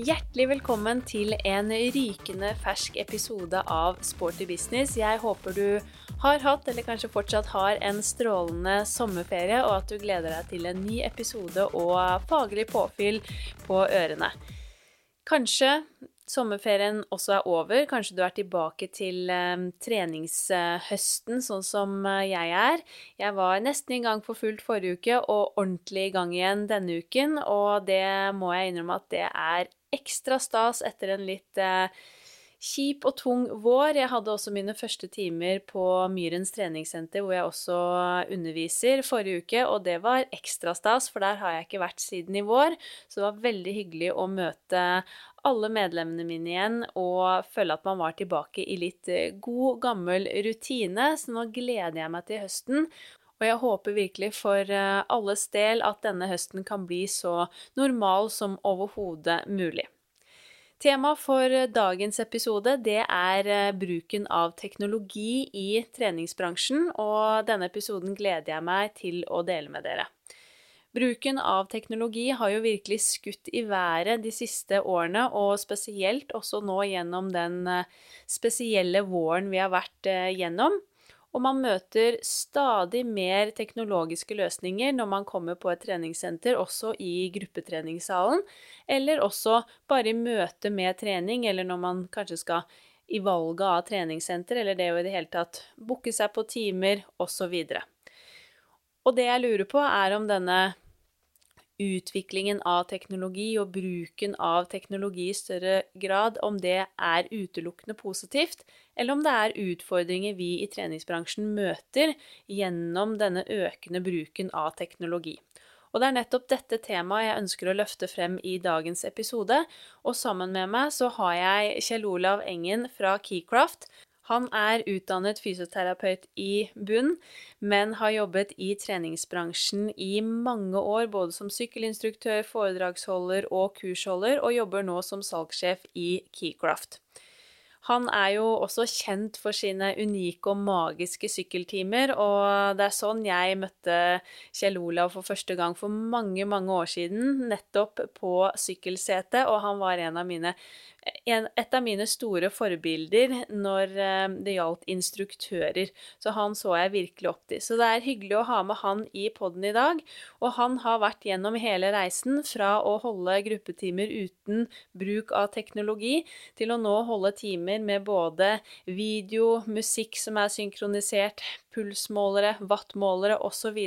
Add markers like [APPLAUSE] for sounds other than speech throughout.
Hjertelig velkommen til en rykende fersk episode av Sporty business. Jeg håper du har hatt, eller kanskje fortsatt har, en strålende sommerferie, og at du gleder deg til en ny episode og faglig påfyll på ørene. Kanskje sommerferien også er over. Kanskje du er tilbake til eh, treningshøsten, sånn som eh, jeg er. Jeg var nesten i gang for fullt forrige uke og ordentlig i gang igjen denne uken. Og det må jeg innrømme at det er ekstra stas etter en litt eh, kjip og tung vår. Jeg hadde også mine første timer på Myrens treningssenter, hvor jeg også underviser, forrige uke, og det var ekstra stas, for der har jeg ikke vært siden i vår. Så det var veldig hyggelig å møte alle medlemmene mine igjen og føle at man var tilbake i litt eh, god, gammel rutine. Så nå gleder jeg meg til høsten. Og jeg håper virkelig for eh, alles del at denne høsten kan bli så normal som overhodet mulig. Tema for dagens episode det er eh, bruken av teknologi i treningsbransjen, og denne episoden gleder jeg meg til å dele med dere. Bruken av teknologi har jo virkelig skutt i været de siste årene, og spesielt også nå gjennom den eh, spesielle våren vi har vært gjennom og man møter stadig mer teknologiske løsninger når man kommer på et treningssenter, også i gruppetreningssalen, eller også bare i møte med trening, eller når man kanskje skal i valget av treningssenter, eller det å i det hele tatt booke seg på timer, osv. Og det jeg lurer på, er om denne utviklingen av teknologi og bruken av teknologi i større grad, om det er utelukkende positivt, eller om det er utfordringer vi i treningsbransjen møter gjennom denne økende bruken av teknologi. Og det er nettopp dette temaet jeg ønsker å løfte frem i dagens episode, og sammen med meg så har jeg Kjell Olav Engen fra Keycraft, han er utdannet fysioterapeut i bunn, men har jobbet i treningsbransjen i mange år, både som sykkelinstruktør, foredragsholder og kursholder, og jobber nå som salgssjef i Keycraft. Han er jo også kjent for sine unike og magiske sykkeltimer, og det er sånn jeg møtte Kjell Olav for første gang for mange, mange år siden, nettopp på sykkelsetet, og han var en av mine et av mine store forbilder når eh, det gjaldt instruktører. Så han så jeg virkelig opp til. Så det er hyggelig å ha med han i poden i dag. Og han har vært gjennom hele reisen fra å holde gruppetimer uten bruk av teknologi, til å nå holde timer med både video, musikk som er synkronisert, pulsmålere, wattmålere osv.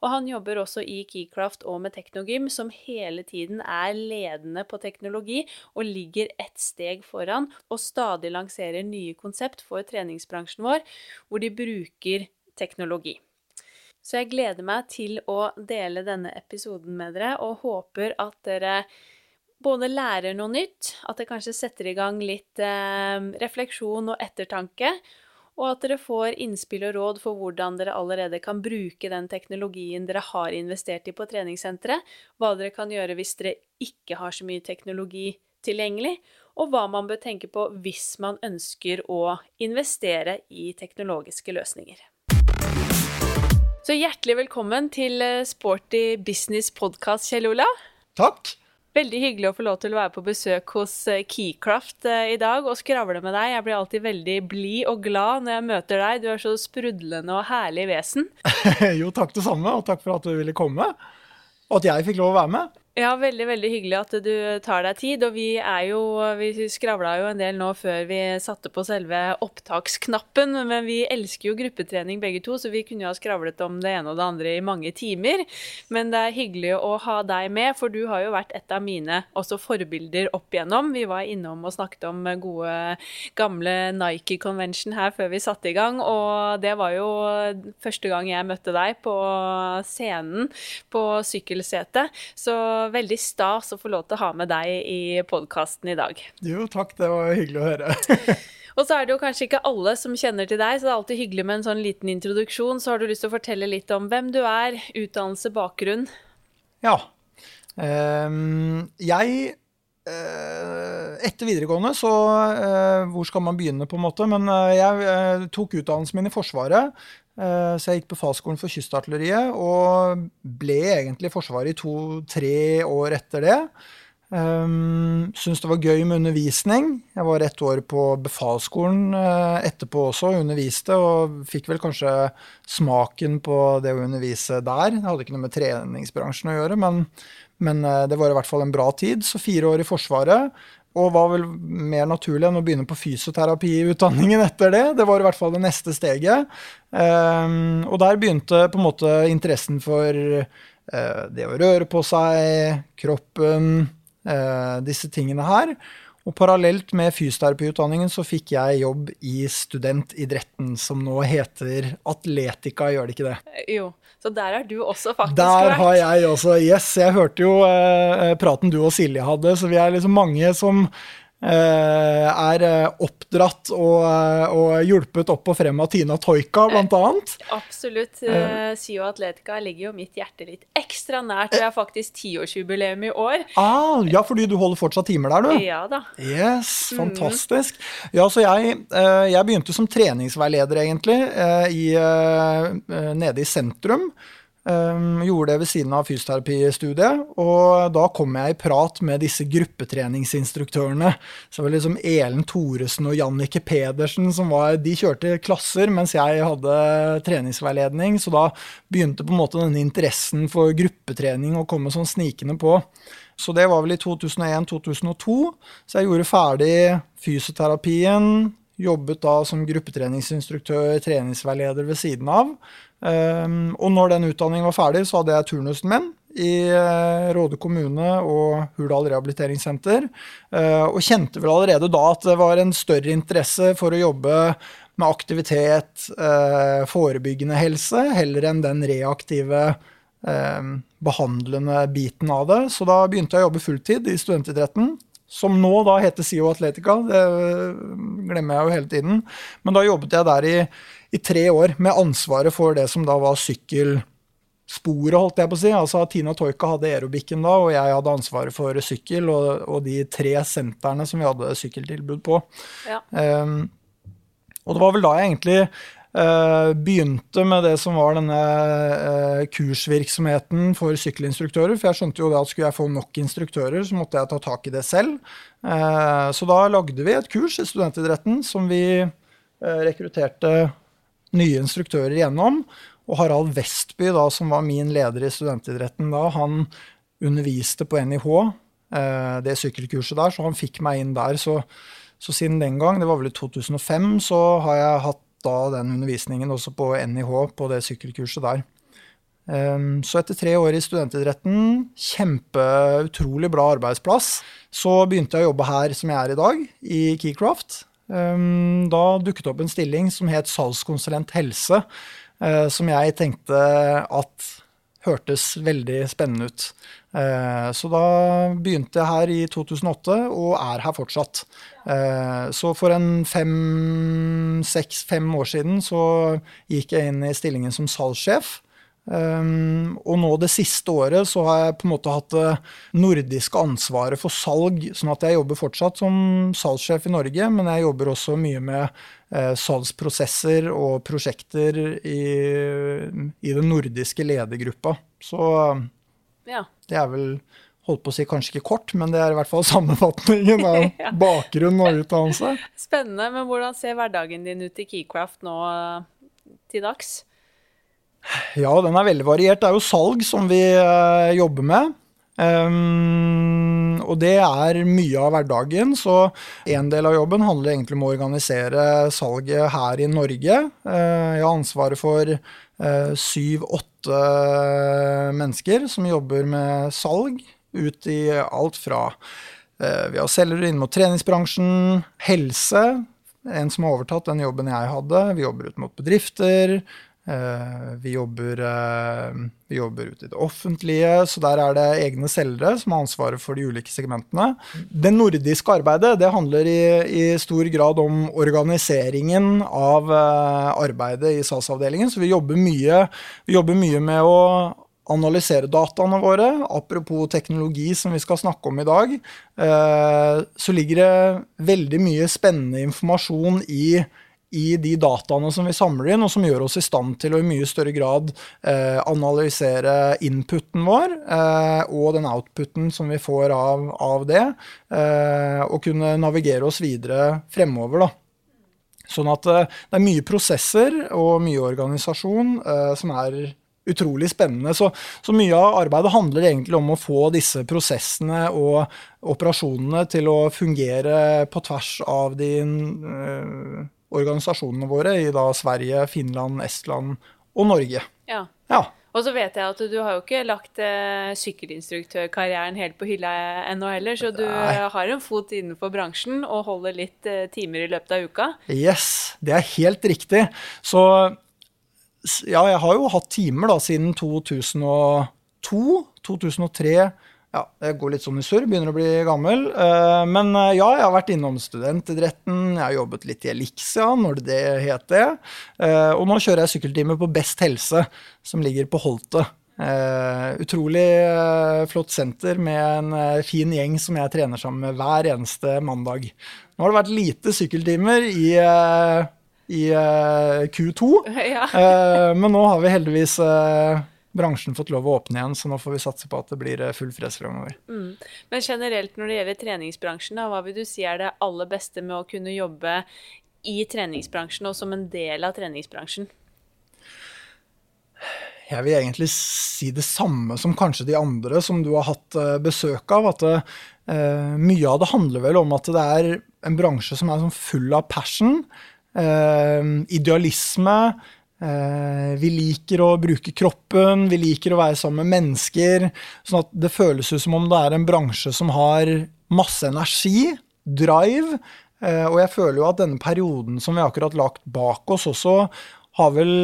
Og han jobber også i Keycraft og med Teknogym, som hele tiden er ledende på teknologi og ligger ett steg foran og stadig lanserer nye konsept for treningsbransjen vår, hvor de bruker teknologi. Så jeg gleder meg til å dele denne episoden med dere, og håper at dere både lærer noe nytt, at det kanskje setter i gang litt eh, refleksjon og ettertanke, og at dere får innspill og råd for hvordan dere allerede kan bruke den teknologien dere har investert i på treningssenteret, hva dere kan gjøre hvis dere ikke har så mye teknologi tilgjengelig, og hva man bør tenke på hvis man ønsker å investere i teknologiske løsninger. Så hjertelig velkommen til Sporty business podkast, Kjell Ola. Takk. Veldig hyggelig å få lov til å være på besøk hos eh, Keycraft eh, i dag og skravle med deg. Jeg blir alltid veldig blid og glad når jeg møter deg. Du er så sprudlende og herlig vesen. [LAUGHS] jo, takk det samme, og takk for at du ville komme. Og at jeg fikk lov å være med. Ja, veldig veldig hyggelig at du tar deg tid. Og vi er jo Vi skravla jo en del nå før vi satte på selve opptaksknappen. Men vi elsker jo gruppetrening begge to, så vi kunne jo ha skravlet om det ene og det andre i mange timer. Men det er hyggelig å ha deg med, for du har jo vært et av mine også forbilder opp igjennom. Vi var innom og snakket om gode, gamle Nike Convention her før vi satte i gang. Og det var jo første gang jeg møtte deg på scenen på sykkelsetet. Så veldig stas å få lov til å ha med deg i podkasten i dag. Jo, takk. Det var hyggelig å høre. [LAUGHS] og så er det jo kanskje ikke alle som kjenner til deg, så det er alltid hyggelig med en sånn liten introduksjon. Så har du lyst til å fortelle litt om hvem du er, utdannelse, bakgrunn? Ja. Um, jeg uh, etter videregående, så uh, Hvor skal man begynne, på en måte? Men uh, jeg tok utdannelsen min i Forsvaret. Eh, så jeg gikk på fagskolen for Kystartilleriet og ble egentlig i Forsvaret i to-tre år etter det. Um, Syns det var gøy med undervisning. Jeg var ett år på befalsskolen uh, etterpå også og underviste, og fikk vel kanskje smaken på det å undervise der. Det hadde ikke noe med treningsbransjen å gjøre, men, men uh, det var i hvert fall en bra tid. Så fire år i Forsvaret. Og var vel mer naturlig enn å begynne på fysioterapiutdanningen etter det. Det var i hvert fall det neste steget. Um, og der begynte på en måte interessen for uh, det å røre på seg, kroppen uh, disse tingene her. Og parallelt med fysioterapiutdanningen så fikk jeg jobb i studentidretten, som nå heter Atletica, gjør det ikke det? Jo, så der er du også faktisk Der har jeg også, yes. Jeg hørte jo eh, praten du og Silje hadde, så vi er liksom mange som er eh, oppdratt og, eh, og, hjulpet opp og frem av Tina Toika, blant annet. Absolutt. Uh, Sio Atletica ligger jo mitt hjerte litt ekstra nært. Vi har faktisk tiårsjubileum i år. Ah, ja, fordi du holder fortsatt timer der, du? Ja da. Yes, mm. fantastisk. Mm. Ja, så jeg, jeg, begynte som treningsveileder, egentlig, i, nede i sentrum. Um, gjorde det ved siden av fysioterapistudiet, og da kom jeg i prat med disse gruppetreningsinstruktørene. Så det var liksom Elen Thoresen og Jannike Pedersen som var De kjørte klasser mens jeg hadde treningsveiledning, så da begynte på en måte denne interessen for gruppetrening å komme sånn snikende på. Så det var vel i 2001-2002. Så jeg gjorde ferdig fysioterapien, jobbet da som gruppetreningsinstruktør, treningsveileder ved siden av. Um, og når den utdanningen var ferdig, så hadde jeg turnusen min i uh, Råde kommune og Hurdal rehabiliteringssenter. Uh, og kjente vel allerede da at det var en større interesse for å jobbe med aktivitet, uh, forebyggende helse, heller enn den reaktive behandlende biten av det. Så da begynte jeg å jobbe fulltid i studentidretten som nå da heter SIO Atletica. Det glemmer jeg jo hele tiden. Men da jobbet jeg der i, i tre år med ansvaret for det som da var sykkelsporet, holdt jeg på å si. Altså Tina Toika hadde aerobikken da, og jeg hadde ansvaret for sykkel og, og de tre sentrene som vi hadde sykkeltilbud på. Ja. Um, og det var vel da jeg egentlig Uh, begynte med det som var denne uh, kursvirksomheten for sykkelinstruktører. For jeg skjønte jo det at skulle jeg få nok instruktører, så måtte jeg ta tak i det selv. Uh, så da lagde vi et kurs i studentidretten som vi rekrutterte nye instruktører gjennom. Og Harald Vestby, da, som var min leder i studentidretten da, han underviste på NIH, eh, det sykkelkurset der, så han fikk meg inn der. Så, så, siden den gang, det var vel i 2005, så har jeg hatt da den undervisningen også på NIH, på det sykkelkurset der. Um, så etter tre år i studentidretten, kjempeutrolig bra arbeidsplass, så begynte jeg å jobbe her som jeg er i dag, i Keycraft. Ehm, da dukket det opp en stilling som het salgskonsulent helse, eh, som jeg tenkte at hørtes veldig spennende ut. Eh, så da begynte jeg her i 2008, og er her fortsatt. Eh, så for en fem, seks, fem år siden så gikk jeg inn i stillingen som salgssjef. Um, og nå det siste året så har jeg på en måte hatt det nordiske ansvaret for salg, sånn at jeg jobber fortsatt som salgssjef i Norge, men jeg jobber også mye med uh, salgsprosesser og prosjekter i, i den nordiske ledergruppa. Så ja. det er vel holdt på å si kanskje ikke kort, men det er i hvert fall [LAUGHS] sammenfatningen av [LAUGHS] ja. bakgrunn og utdannelse. Spennende. Men hvordan ser hverdagen din ut i Keycraft nå til dags? Ja, den er veldig variert. Det er jo salg som vi uh, jobber med. Um, og det er mye av hverdagen, så en del av jobben handler egentlig om å organisere salget her i Norge. Uh, jeg har ansvaret for uh, syv-åtte mennesker som jobber med salg ut i alt fra vi har selgere inn mot treningsbransjen, helse, en som har overtatt den jobben jeg hadde. Vi jobber ut mot bedrifter, Eh, vi jobber, eh, vi jobber ute i det offentlige, så der er det egne selgere som har ansvaret for de ulike segmentene. Det nordiske arbeidet det handler i, i stor grad om organiseringen av eh, arbeidet i SAS-avdelingen. Så vi jobber, mye, vi jobber mye med å analysere dataene våre. Apropos teknologi, som vi skal snakke om i dag, så ligger det veldig mye spennende informasjon i i de dataene som vi samler inn, og som gjør oss i stand til å i mye større grad eh, analysere inputen vår eh, og den outputen som vi får av, av det, eh, og kunne navigere oss videre fremover. da. Sånn at eh, det er mye prosesser og mye organisasjon eh, som er utrolig spennende. Så, så, mye av arbeidet handler egentlig om å få disse prosessene og operasjonene til å fungere på tvers av de organisasjonene våre i da Sverige, Finland, Estland og Norge. Ja. ja. Og så vet jeg at du har jo ikke lagt eh, sykkelinstruktørkarrieren helt på hylla ennå heller, så du Nei. har en fot innenfor bransjen og holder litt eh, timer i løpet av uka? Yes, det er helt riktig. Så ja, jeg har jo hatt timer da siden 2002, 2003. Ja, jeg går litt sånn i surr, begynner å bli gammel. Eh, men eh, ja, jeg har vært innom studentidretten, jeg har jobbet litt i Elixia, når det het det. Eh, og nå kjører jeg sykkeltime på Best helse, som ligger på Holtet. utrolig flott senter med en fin gjeng som jeg trener sammen med hver eneste mandag. Nå har det vært lite sykkeltimer i i uh, Q2. [LAUGHS] Ja. men nå har vi heldigvis bransjen fått lov å åpne igjen, så nå får vi satse på at det blir full fres fremover. Mm. Men generelt når det gjelder treningsbransjen, da, hva vil du si er det aller beste med å kunne jobbe i treningsbransjen og som en del av treningsbransjen? Jeg vil egentlig si det samme som kanskje de andre som du har hatt besøk av. At det, mye av det handler vel om at det er en bransje som er sånn full av passion. Eh, idealisme. Eh, vi liker å bruke kroppen, vi liker å være sammen med mennesker. Sånn at det føles ut som om det er en bransje som har masse energi, drive. Eh, og jeg føler jo at denne perioden som vi akkurat lagt bak oss, også har vel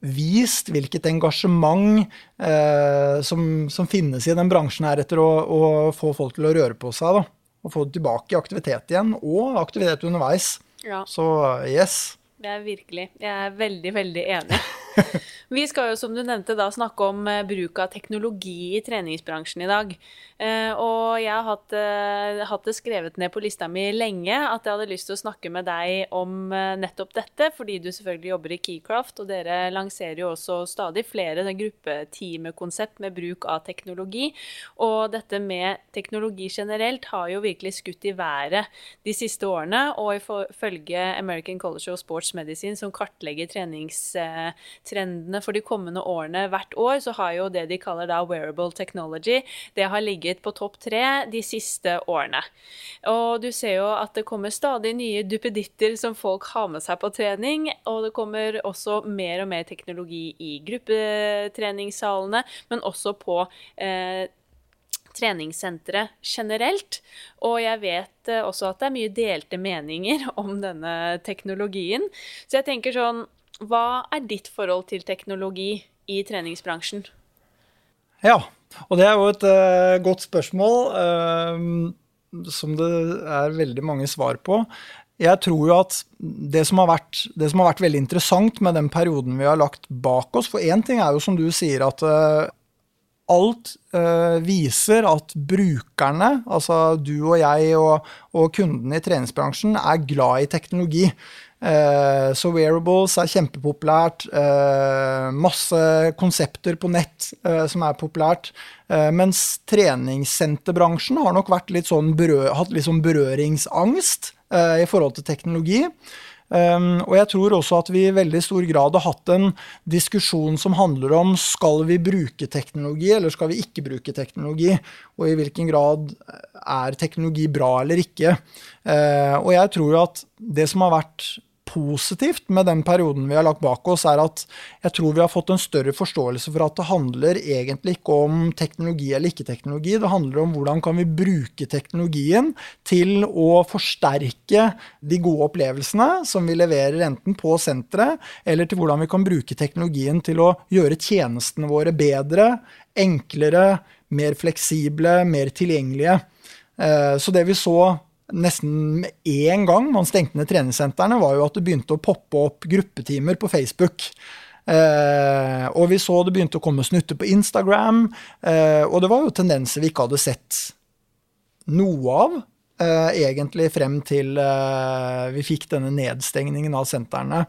vist hvilket engasjement eh, som, som, finnes i den bransjen her etter å, å, få folk til å røre på seg. da, Og få det tilbake i aktivitet igjen, og aktivitet underveis. Ja. Så yes. Det er virkelig. Jeg er veldig, veldig enig. [LAUGHS] Vi skal jo, som du nevnte, da snakke om eh, bruk av teknologi i treningsbransjen i dag. Eh, og jeg har hatt, eh, hatt, det skrevet ned på lista mi lenge at jeg hadde lyst til å snakke med deg om nettopp dette, fordi du selvfølgelig jobber i Keycraft, og dere lanserer jo også stadig flere gruppetimekonsept med bruk av teknologi. Og dette med teknologi generelt har jo virkelig skutt i været de siste årene, og ifølge American College of Sports Medicine, som kartlegger treningstrendene for de kommende årene hvert år, så har jo det de kaller da wearable technology, det har ligget på topp tre de siste årene. Og du ser jo at det kommer stadig nye duppeditter som folk har med seg på trening, og det kommer også mer og mer teknologi i gruppetreningssalene, men også på eh, treningssentre generelt. Og jeg vet eh, også at det er mye delte meninger [LAUGHS] om denne teknologien. Så jeg tenker sånn hva er ditt forhold til teknologi i treningsbransjen? Ja, og det er jo et uh, godt spørsmål uh, som det er veldig mange svar på. Jeg tror jo at det som, vært, det som, har vært, veldig interessant med den perioden vi har lagt bak oss For én ting er jo som du sier at uh, alt viser at brukerne, altså du og jeg og, og kundene i treningsbransjen, er glad i teknologi. Uh, så wearables er kjempepopulært. Uh, masse konsepter på nett uh, som er populært. mens treningssenterbransjen har nok litt sånn hatt litt sånn berøringsangst i forhold til teknologi. Um, og jeg tror også at vi i veldig stor grad har hatt en diskusjon som handler om skal vi bruke teknologi, eller skal vi ikke bruke teknologi? Og i hvilken grad er teknologi bra eller ikke? Uh, og jeg tror at det som har vært positivt med den perioden vi har lagt bak oss, er at jeg tror vi har fått en større forståelse for at det handler egentlig ikke om teknologi eller ikke teknologi. Det handler om hvordan kan vi bruke teknologien til å forsterke de gode opplevelsene som vi leverer enten på senteret, eller til hvordan vi kan bruke teknologien til å gjøre tjenestene våre bedre, enklere, mer fleksible, mer tilgjengelige. Eh, så det vi så nesten med én gang man stengte ned treningssentrene, var jo at det begynte å poppe opp gruppetimer på Facebook. Eh, og vi så det begynte å komme snutter på Instagram. Eh, og det var jo tendenser vi ikke hadde sett noe av eh, egentlig frem til eh, vi fikk denne nedstengningen av sentrene.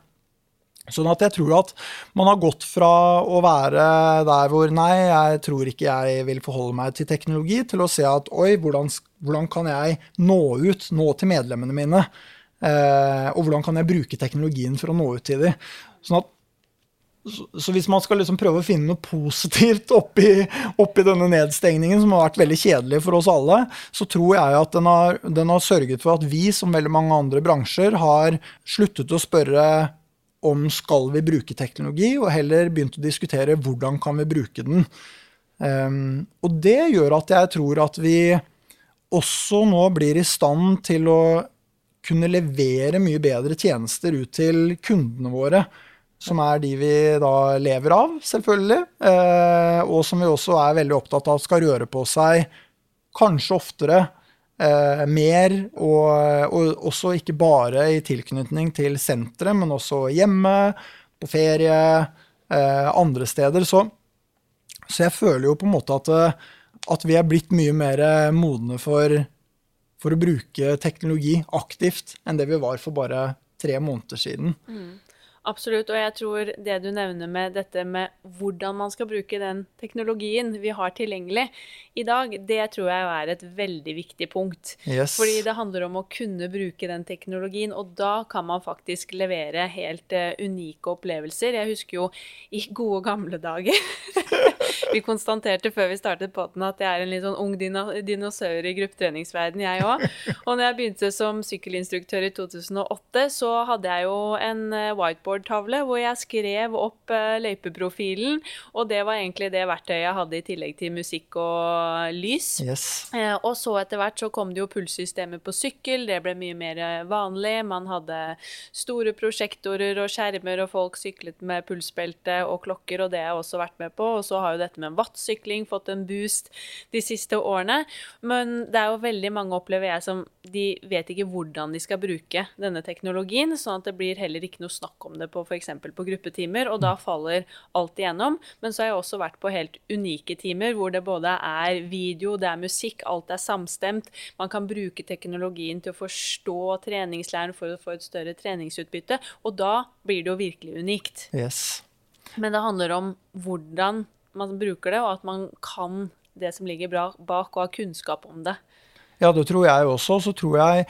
Sånn at jeg tror at man har gått fra å være der hvor nei, jeg tror ikke jeg vil forholde meg til teknologi, til å se at oi, hvordan, hvordan kan jeg nå ut, nå til medlemmene mine? Eh, og hvordan kan jeg bruke teknologien for å nå ut til dem? Sånn at så, hvis man skal liksom prøve å finne noe positivt [LAUGHS] oppi, oppi, denne nedstengningen, som har vært veldig kjedelig for oss alle, så tror jeg at den har, den har sørget for at vi, som veldig mange andre bransjer, har sluttet å spørre om skal vi bruke teknologi, og heller begynt å diskutere hvordan kan vi bruke den. Um, og det gjør at jeg tror at vi også nå blir i stand til å kunne levere mye bedre tjenester ut til kundene våre. Som er de vi da lever av, selvfølgelig. Uh, og som vi også er veldig opptatt av skal røre på seg kanskje oftere eh, mer, og, og, også ikke bare i tilknytning til senteret, men også hjemme, på ferie, eh, andre steder. Så, så, jeg føler jo på en måte at, at vi er blitt mye mer modne for, for, å bruke teknologi aktivt enn det vi var for bare tre måneder siden. Mm. Absolutt, og jeg tror det du nevner med dette med hvordan man skal bruke den teknologien vi har tilgjengelig i dag, det tror jeg er et veldig viktig punkt. Yes. Fordi det handler om å kunne bruke den teknologien, og da kan man faktisk levere helt uh, unike opplevelser. Jeg husker jo i gode gamle dager [LAUGHS] Vi konstaterte før vi startet potten at jeg er en litt sånn ung dinosaur i gruppetreningsverden, jeg òg. Og når jeg begynte som sykkelinstruktør i 2008, så hadde jeg jo en eh, whiteboard-tavle hvor jeg skrev opp uh, løypeprofilen, og det var egentlig det verktøyet jeg hadde i tillegg til musikk og lys. Yes. Uh, og så etter hvert så kom det jo pulssystemet på sykkel, det ble mye mer vanlig. Man hadde store prosjektorer og skjermer, og folk syklet med pulsbelte og klokker, og det har jeg også vært med på. Og så har jo dette med wattsykling fått en boost de siste årene. Men det er jo veldig mange, opplever jeg, som de vet ikke hvordan de skal bruke denne teknologien, sånn at det blir heller ikke noe snakk om det på f.eks. på gruppetimer, og da faller alt igjennom. Men så har jeg også vært på helt unike timer hvor det både er video, det er musikk, alt er samstemt. Man kan bruke teknologien til å forstå treningslæren for å få et større treningsutbytte, og da blir det jo virkelig unikt. Yes. Men det handler om hvordan man bruker det, og at man kan det som ligger bak, og har kunnskap om det. Ja, det tror jeg også. Så tror jeg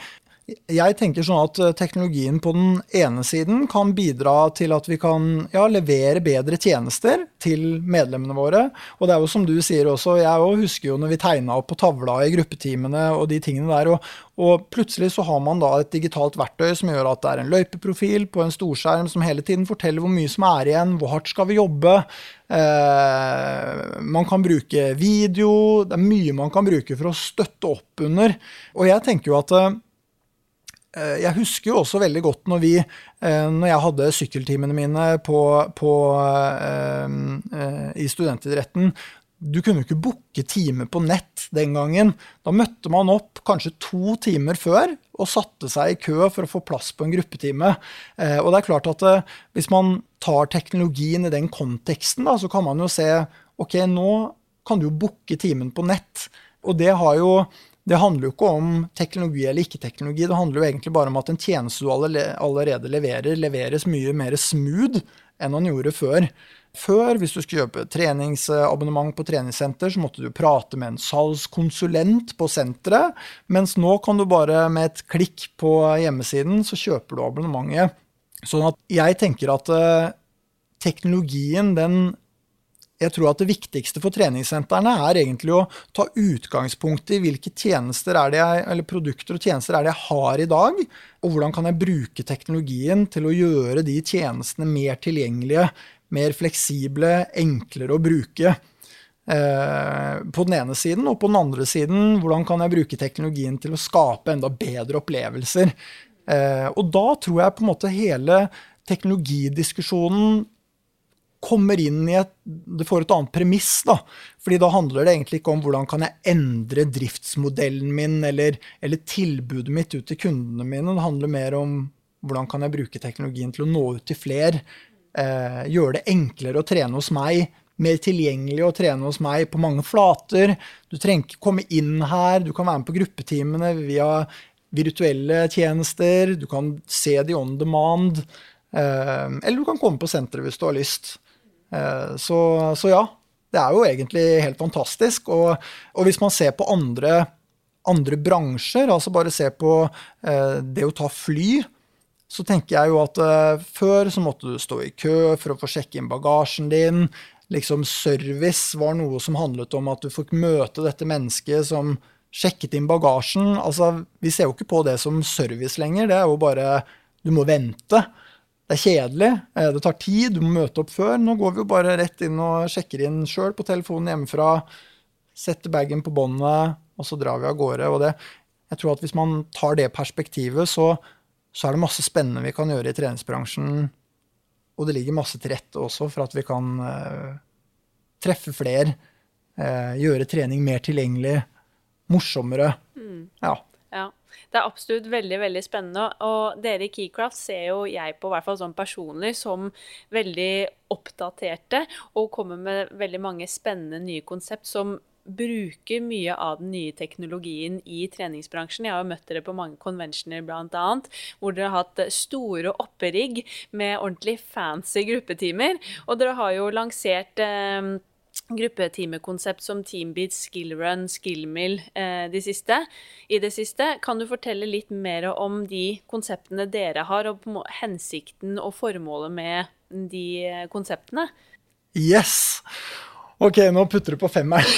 jeg tenker sånn at eh, teknologien på den ene siden kan bidra til at vi kan ja, levere bedre tjenester til medlemmene våre. Og det er jo som du sier også, jeg husker jo når vi tegna opp på tavla i gruppetimene og de tingene der, og, og, plutselig så har man da et digitalt verktøy som gjør at det er en løypeprofil på en storskjerm som hele tiden forteller hvor mye som er igjen, hvor hardt skal vi jobbe. Eh, man kan bruke video, det er mye man kan bruke for å støtte opp under. Og jeg tenker jo at Eh, jeg husker jo også veldig godt når vi, eh, når jeg hadde sykkeltimene mine på, på, eh, i studentidretten. Du kunne jo ikke booke time på nett den gangen. Da møtte man opp kanskje to timer før og satte seg i kø for å få plass på en gruppetime. Og det er klart at hvis man tar teknologien i den konteksten, da, så kan man jo se ok, nå kan du jo booke timen på nett. Og det har jo det handler jo ikke om teknologi eller ikke-teknologi. Det handler jo egentlig bare om at en tjeneste du allerede leverer, leveres mye mer smooth enn han gjorde før. Før, hvis du skulle kjøpe treningsabonnement på treningssenter, så måtte du prate med en salgskonsulent på senteret, mens nå kan du bare med et klikk på hjemmesiden, så kjøper du abonnementet. Sånn at jeg tenker at uh, teknologien, den jeg tror at det viktigste for treningssentrene er egentlig å ta utgangspunkt i hvilke tjenester er det jeg, eller produkter og tjenester er det jeg har i dag, og hvordan kan jeg bruke teknologien til å gjøre de tjenestene mer tilgjengelige, mer fleksible, enklere å bruke. Eh, på den ene siden, og på den andre siden, hvordan kan jeg bruke teknologien til å skape enda bedre opplevelser. Eh, og da tror jeg på en måte hele teknologidiskusjonen kommer inn i et Det får et annet premiss, da. Fordi da handler det egentlig ikke om hvordan kan jeg endre driftsmodellen min eller, eller tilbudet mitt ut til kundene mine. Det handler mer om hvordan kan jeg bruke teknologien til å nå ut til flere. Eh, gjøre det enklere å trene hos meg mer tilgjengelig å trene hos meg på mange flater. Du trenger ikke komme inn her, du kan være med på gruppetimene via virtuelle tjenester. Du kan se de on demand. Eh, eller du kan komme på senteret hvis du har lyst. Eh, så, så, ja, det er jo egentlig helt fantastisk. Og, og hvis man ser på andre, andre, bransjer, altså bare se på eh, det å ta fly, så tenker jeg jo at før så måtte du stå i kø for å få sjekke inn bagasjen din liksom service var noe som handlet om at du fikk møte dette mennesket som sjekket inn bagasjen. Altså, vi ser jo ikke på det som service lenger. Det er jo bare Du må vente. Det er kjedelig. Eh, det tar tid. Du må møte opp før. Nå går vi jo bare rett inn og sjekker inn sjøl på telefonen hjemmefra. Setter bagen på båndet, og så drar vi av gårde. Og det, jeg tror at hvis man tar det perspektivet, så, så er det masse spennende vi kan gjøre i treningsbransjen og det ligger masse til rette også for at vi kan uh, treffe flere, uh, gjøre trening mer tilgjengelig, morsommere. Mm. Ja. ja. Det er absolutt veldig veldig spennende. Og dere i Keycraft ser jo jeg på hvert fall sånn personlig som veldig oppdaterte og kommer med veldig mange spennende nye konsept som bruker mye av den nye teknologien i treningsbransjen. Jeg har jo møtt dere på mange conventioner bl.a., hvor dere har hatt store opperigg med ordentlig fancy gruppetimer. Og dere har jo lansert eh, gruppetimekonsept som Teambeats, Skillrun, Skillmill eh, de siste, i det siste. Kan du fortelle litt mer om de konseptene dere har, og hensikten og formålet med de eh, konseptene? Yes! Ok, nå putter du på femmeren.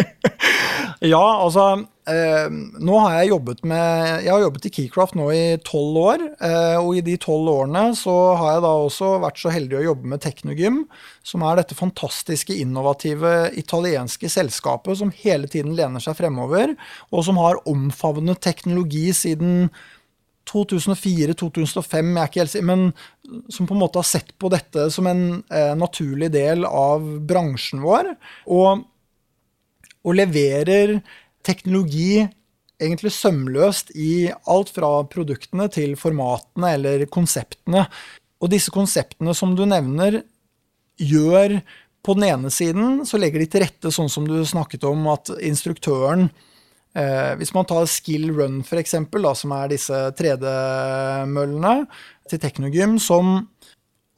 [LAUGHS] ja, altså eh, Nå har jeg jobbet med Jeg har jobbet i Keycraft nå i tolv år. Eh, og i de tolv årene så har jeg da også vært så heldig å jobbe med Teknogym, som er dette fantastiske, innovative italienske selskapet som hele tiden lener seg fremover, og som har omfavnet teknologi siden 2004-2005, jeg er ikke helt sikker, men som på en måte har sett på dette som en eh, naturlig del av bransjen vår. Og, og, leverer teknologi egentlig sømløst i alt fra produktene til formatene eller konseptene. Og disse konseptene som du nevner, gjør på den ene siden så legger de til rette, sånn som du snakket om, at instruktøren Eh, hvis man tar Skill Run, for da, som er disse 3D-møllene til Teknogym, som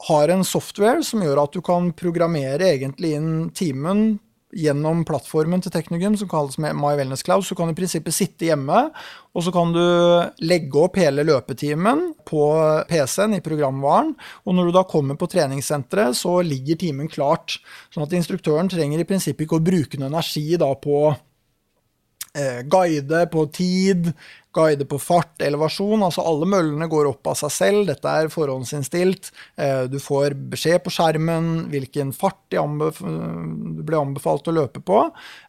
har en software som gjør at du kan programmere egentlig inn timen gjennom plattformen til Teknogym, som kalles My Wellness Cloud. Så kan du i prinsippet sitte hjemme, og så kan du legge opp hele løpetimen på PC-en i programvaren. Og når du da kommer på treningssenteret, så ligger timen klart. Sånn at instruktøren trenger i prinsippet ikke å bruke noe energi da på eh, guide på tid, guide på fart, elevasjon. Altså alle møllene går opp av seg selv. Dette er forhåndsinnstilt. Eh, du får beskjed på skjermen hvilken fart du ble anbefalt å løpe på.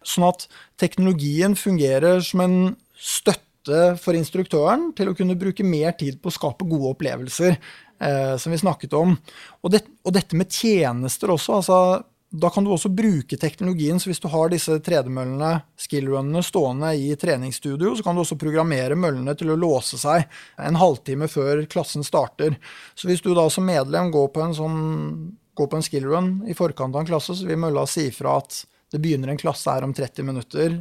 Sånn at teknologien fungerer som en støtte for instruktøren til å kunne bruke mer tid på å skape gode opplevelser, eh, som vi snakket om. Og, det, og dette med tjenester også. altså da kan du også bruke teknologien. Så hvis du har disse tredemøllene, skillrunnene, stående i treningsstudio, så kan du også programmere møllene til å låse seg en halvtime før klassen starter. Så hvis du da som medlem går på en sånn en skillrun i forkant av en klasse, så vil mølla si fra at det begynner en klasse her om 30 minutter.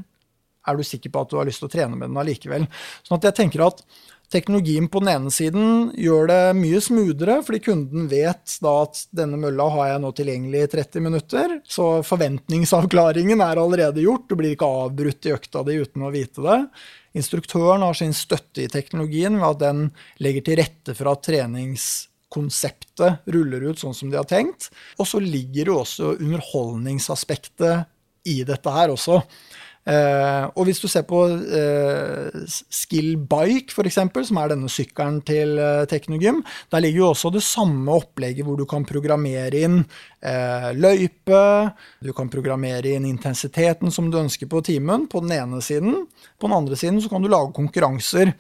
Er du sikker på at du har lyst til å trene med den allikevel? Sånn at jeg tenker at Teknologien på den ene siden gjør det mye smoothere, fordi kunden vet da at denne mølla har jeg nå tilgjengelig i 30 minutter. Så forventningsavklaringen er allerede gjort. Du blir ikke avbrutt i økta di uten å vite det. Instruktøren har sin støtte i teknologien ved at den legger til rette for at treningskonseptet ruller ut sånn som de har tenkt. Og så ligger det også underholdningsaspektet i dette her også. Uh, og hvis du ser på uh, Skill Bike, f.eks., som er denne sykkelen til uh, Teknogym, der ligger jo også det samme opplegget hvor du kan programmere inn løype, du kan programmere inn intensiteten som du ønsker på timen, på den ene siden. På den andre siden så kan du lage konkurranser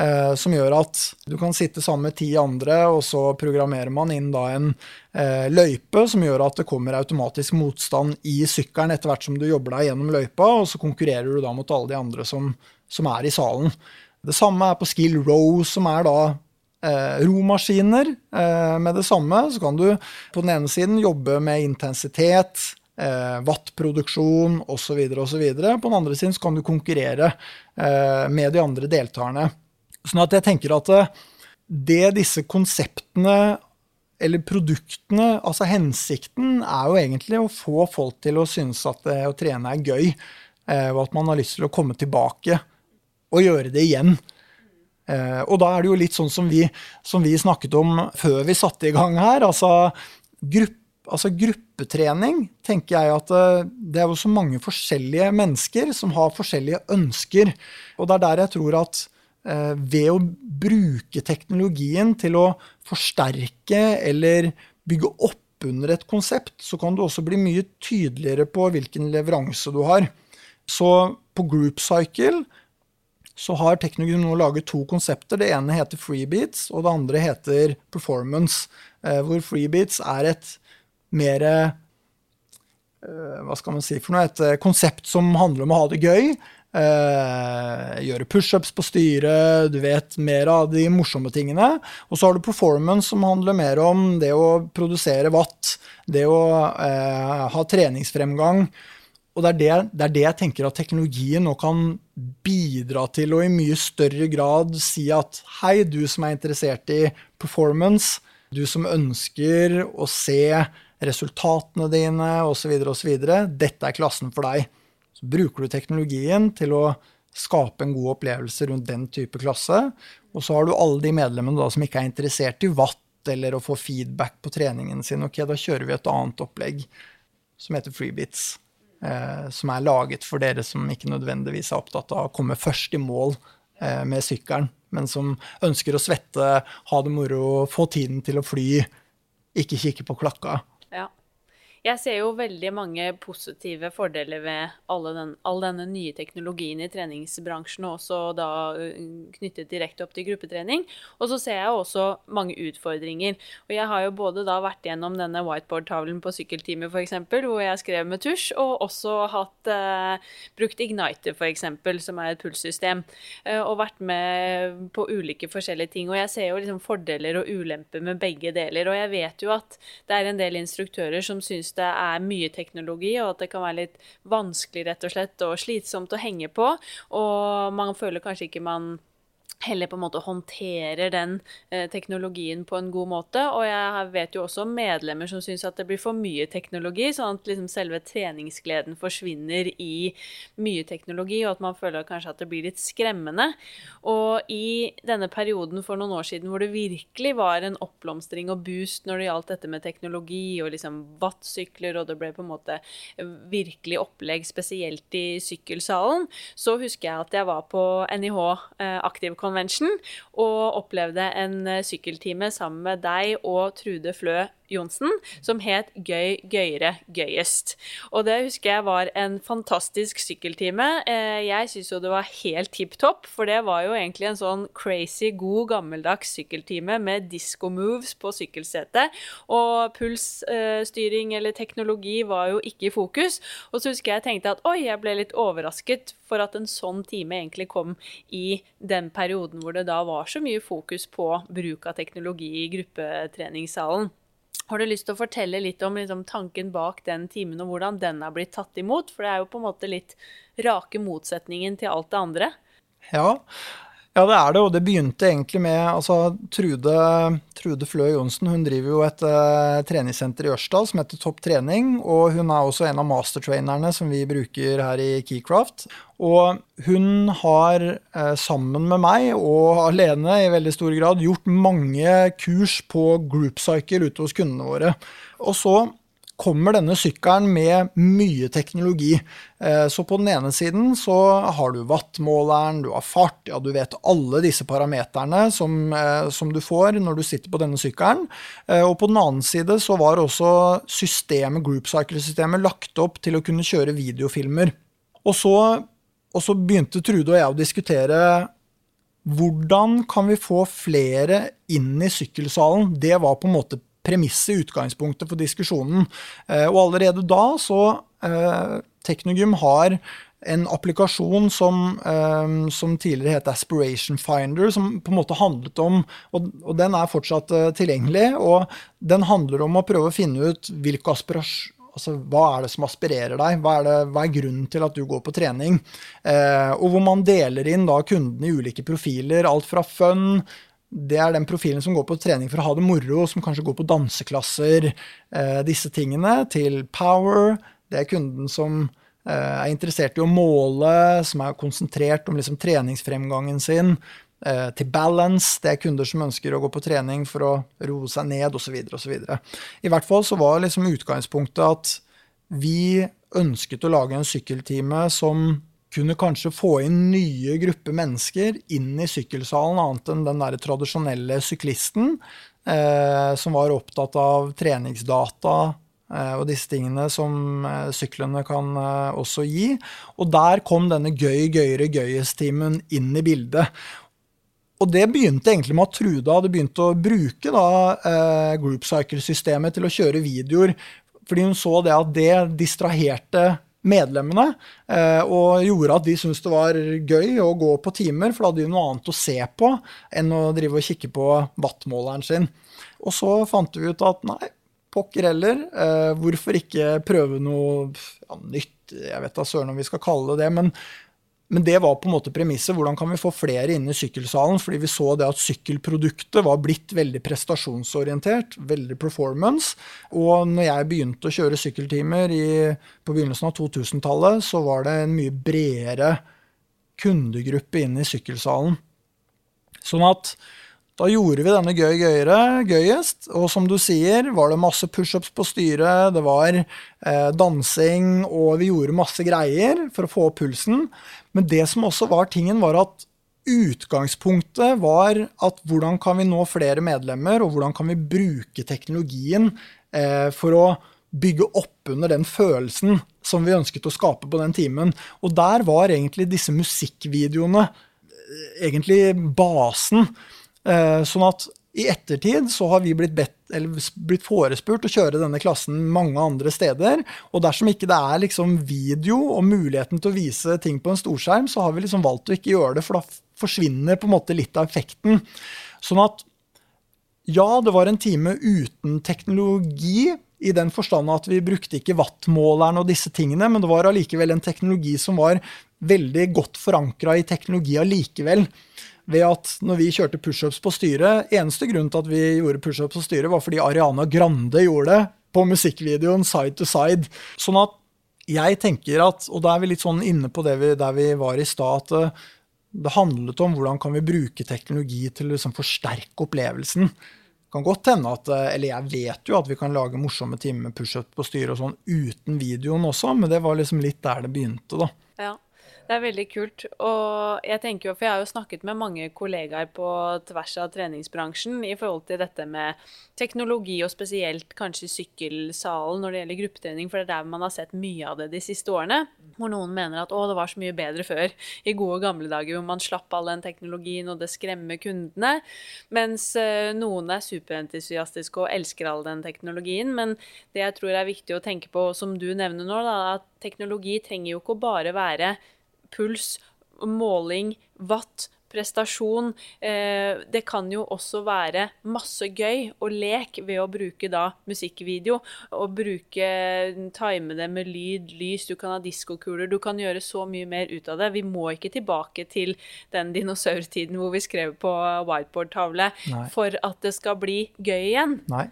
eh, som gjør at du kan sitte sammen med ti andre, og så programmerer man inn da en eh, løype som gjør at det kommer automatisk motstand i sykkelen etter hvert som du jobber deg gjennom løypa, og så konkurrerer du da mot alle de andre som, som er i salen. Det samme er på Skill Row, som er da eh, romaskiner eh, med det samme. Så kan du på den ene siden jobbe med intensitet, eh, wattproduksjon osv. osv. På den andre siden kan du konkurrere med de andre deltakerne. Sånn at jeg tenker at eh, det disse konseptene eller produktene, altså hensikten, er jo egentlig å få folk til å synes at det å trene er gøy, eh, og at man har lyst til å komme tilbake og gjøre det igjen. Eh, og da er det jo litt sånn som vi, som vi snakket om før vi satte i gang her. Altså, grupp, altså gruppetrening tenker jeg at eh, det er jo så mange forskjellige mennesker som har forskjellige ønsker. Og det er der jeg tror at eh, ved å bruke teknologien til å forsterke eller bygge opp under et konsept, så kan du også bli mye tydeligere på hvilken leveranse du har. Så på Group Cycle så har Teknologi nå laget to konsepter. Det ene heter freebeats, og det andre heter performance. Eh, hvor freebeats er et mer eh, Hva skal man si for noe? Et eh, konsept som handler om å ha det gøy. Gjøre pushups på styret, du vet mer av de morsomme tingene. Og så har du performance, som handler mer om det å produsere watt, det å ha treningsfremgang. Og det er det, det er det, jeg tenker at teknologien nå kan bidra til, å i mye større grad si at hei, du som er interessert i performance, du som ønsker å se resultatene dine osv., osv., dette er klassen for deg. Bruker du teknologien til å skape en god opplevelse rundt den type klasse. Og så har du alle de medlemmene da som ikke er interessert i watt eller å få feedback på treningen sin. Ok, da kjører vi et annet opplegg som heter freebits eh, som er laget for dere som ikke nødvendigvis er opptatt av å komme først i mål eh, med sykkelen, men som ønsker å svette, ha det moro, få tiden til å fly, ikke kikke på klokka. Jeg ser jo veldig mange positive fordeler ved den, all denne nye teknologien i treningsbransjen, og også da knyttet direkte opp til gruppetrening. Og så ser jeg også mange utfordringer. Og jeg har jo både da vært gjennom denne whiteboard-tavlen på sykkeltime f.eks., hvor jeg skrev med tusj, og også hatt eh, brukt Igniter f.eks., som er et pulssystem, eh, og vært med på ulike forskjellige ting. Og jeg ser jo liksom fordeler og ulemper med begge deler. Og jeg vet jo at det er en del instruktører som syns det er mye teknologi, og at det kan være litt vanskelig rett og slett, og slitsomt å henge på. Og man føler kanskje ikke man heller på en måte håndterer den eh, teknologien på en god måte. Og jeg vet jo også medlemmer som syns at det blir for mye teknologi, sånn at liksom selve treningsgleden forsvinner i mye teknologi, og at man føler kanskje at det blir litt skremmende. Og i denne perioden for noen år siden hvor det virkelig var en oppblomstring og boost når det gjaldt dette med teknologi og liksom wattsykler, og det ble på en måte virkelig opplegg, spesielt i sykkelsalen, så husker jeg at jeg var på NIH eh, Aktiv Convention og opplevde en eh, sykkeltime sammen med deg og Trude Flø Johnsen, som het Gøy, gøyere, gøyest. Og det husker jeg var en fantastisk sykkeltime. Eh, jeg syns jo det var helt tipp topp, for det var jo egentlig en sånn crazy god, gammeldags sykkeltime med disco moves på sykkelsetet. Og pulsstyring eller teknologi var jo ikke i fokus. Og så husker jeg tenkte at oi, jeg ble litt overrasket for at en sånn time egentlig kom i den perioden hvor det da var så mye fokus på bruk av teknologi i gruppetreningssalen. Har du lyst til å fortelle litt om liksom, tanken bak den timen, og hvordan den har blitt tatt imot? For det er jo på en måte litt rake motsetningen til alt det andre. Ja, ja, det er det, og det begynte egentlig med altså, Trude, Trude Flø Johnsen. Hun driver jo et uh, treningssenter i Ørsdal som heter Topp trening. Og hun er også en av mastertrainerne som vi bruker her i Keycraft. Og hun har uh, sammen med meg og alene i veldig stor grad gjort mange kurs på group cycle ute hos kundene våre. Og så kommer denne sykkelen med mye teknologi. Eh, så på den ene siden så har du wattmåleren, du har fart, ja du vet alle disse parameterne som, eh, som, du får når du sitter på denne sykkelen. Eh, og på den annen side så var også systemet, Group Cycle-systemet lagt opp til å kunne kjøre videofilmer. Og så, og så begynte Trude og jeg å diskutere hvordan kan vi få flere inn i sykkelsalen? Det var på en måte premisset, utgangspunktet for diskusjonen. Eh, og allerede da så eh, Teknogym har en applikasjon som, um, som, tidligere het Aspiration Finder, som på en måte handlet om Og, og den er fortsatt uh, tilgjengelig. Og den handler om å prøve å finne ut hvilke aspirasjoner Altså, hva er det som aspirerer deg? Hva er, det, hva er grunnen til at du går på trening? Eh, og hvor man deler inn da kundene i ulike profiler. Alt fra fun det er den profilen som går på trening for å ha det moro, som kanskje går på danseklasser, eh, disse tingene, til power. Det er kunden som eh, er interessert i å måle, som er konsentrert om liksom, treningsfremgangen sin. Eh, til balance, det er kunder som ønsker å gå på trening for å roe seg ned osv. osv. I hvert fall så var liksom utgangspunktet at vi ønsket å lage en sykkeltime som kunne kanskje få inn nye grupper mennesker inn i sykkelsalen, annet enn den der tradisjonelle syklisten eh, som var opptatt av treningsdata eh, og disse tingene som eh, syklene kan eh, også gi. Og der kom denne gøy, gøyere, gøyest-timen inn i bildet. Og det begynte egentlig med at Trude hadde begynt å bruke da, eh, Group Cycle-systemet til å kjøre videoer, fordi hun så det at det distraherte medlemmene, eh, og gjorde at de syntes det var gøy å gå på timer, for da hadde de noe annet å se på enn å drive og kikke på wattmåleren sin. Og så fant vi ut at nei, pokker heller, eh, hvorfor ikke prøve noe ja, nytt? Jeg vet da søren om vi skal kalle det det, men men det var på en måte premisset. Hvordan kan vi få flere inn i sykkelsalen? Fordi vi så det at sykkelproduktet var blitt veldig prestasjonsorientert, veldig performance. Og når jeg begynte å kjøre sykkeltimer i, på begynnelsen av 2000-tallet, så var det en mye bredere kundegruppe inn i sykkelsalen. Sånn at da gjorde vi denne gøy gøyere, gøyest, og som du sier, var det masse pushups på styret, det var eh, dansing, og vi gjorde masse greier for å få opp pulsen. Men det som også var tingen, var at utgangspunktet var at hvordan kan vi nå flere medlemmer, og hvordan kan vi bruke teknologien eh, for å bygge opp under den følelsen som vi ønsket å skape på den timen. Og der var egentlig disse musikkvideoene eh, egentlig basen. Eh, sånn at i ettertid så har vi blitt, bedt, blitt, forespurt å kjøre denne klassen mange andre steder. Og dersom ikke det er liksom video og muligheten til å vise ting på en storskjerm, så har vi liksom valgt å ikke gjøre det, for da forsvinner på en måte litt av effekten. Sånn at ja, det var en time uten teknologi, i den forstand at vi brukte ikke wattmåleren og disse tingene, men det var allikevel en teknologi som var veldig godt forankra i teknologi allikevel ved at når vi kjørte pushups på styret Eneste grunn til at vi gjorde pushups på styret, var fordi Ariana Grande gjorde det på musikkvideoen Side to Side. Sånn at jeg tenker at, og da er vi litt sånn inne på det vi, der vi var i stad, at eh, det handlet om hvordan kan vi bruke teknologi til å liksom forsterke opplevelsen. Kan godt hende at, eh, eller jeg vet jo at vi kan lage morsomme timer med pushup på styret og sånn uten videoen også, men det var liksom litt der det begynte, da. Ja. Det er veldig kult. Og jeg tenker jo, for jeg har jo snakket med mange kollegaer på tvers av treningsbransjen i forhold til dette med teknologi, og spesielt kanskje sykkelsalen når det gjelder gruppetrening, for det er der man har sett mye av det de siste årene. Hvor noen mener at å, det var så mye bedre før, i gode gamle dager hvor man slapp all den teknologien, og det skremmer kundene. Mens uh, noen er superentusiastiske og elsker all den teknologien. Men det jeg tror er viktig å tenke på, som du nevner nå, da, at teknologi trenger jo ikke å bare være puls, måling, watt, prestasjon. Eh, det kan jo også være masse gøy og lek ved å bruke da musikkvideo. Og bruke time det med lyd, lys, du kan ha diskokuler. Du kan gjøre så mye mer ut av det. Vi må ikke tilbake til den dinosaurtiden hvor vi skrev på whiteboard-tavle for at det skal bli gøy igjen. Nei.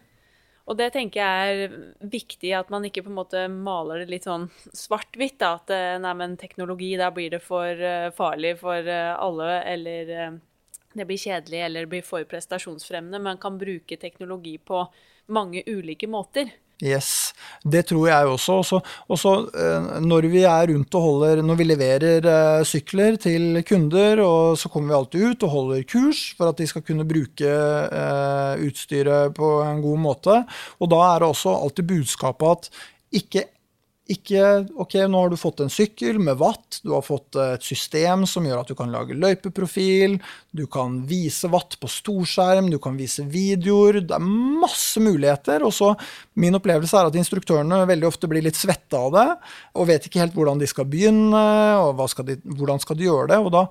Og det tenker jeg er viktig, at man ikke på en måte maler det litt sånn svart-hvitt. At eh, nei, men teknologi, da blir det for uh, farlig for uh, alle, eller det blir kjedelig, eller det blir for prestasjonsfremmende. Man kan bruke teknologi på mange ulike måter. Yes, det tror jeg også. Og så eh, når vi er rundt og holder Når vi leverer eh, sykler til kunder, og så kommer vi alltid ut og holder kurs for at de skal kunne bruke eh, utstyret på en god måte. Og da er det også alltid budskapet at ikke ikke Ok, nå har du fått en sykkel med watt, du har fått et system som gjør at du kan lage løypeprofil, du kan vise watt på storskjerm, du kan vise videoer. Det er masse muligheter. Og så min opplevelse er at instruktørene veldig ofte blir litt svette av det, og vet ikke helt hvordan de skal begynne, og skal de, hvordan skal de gjøre det. Og da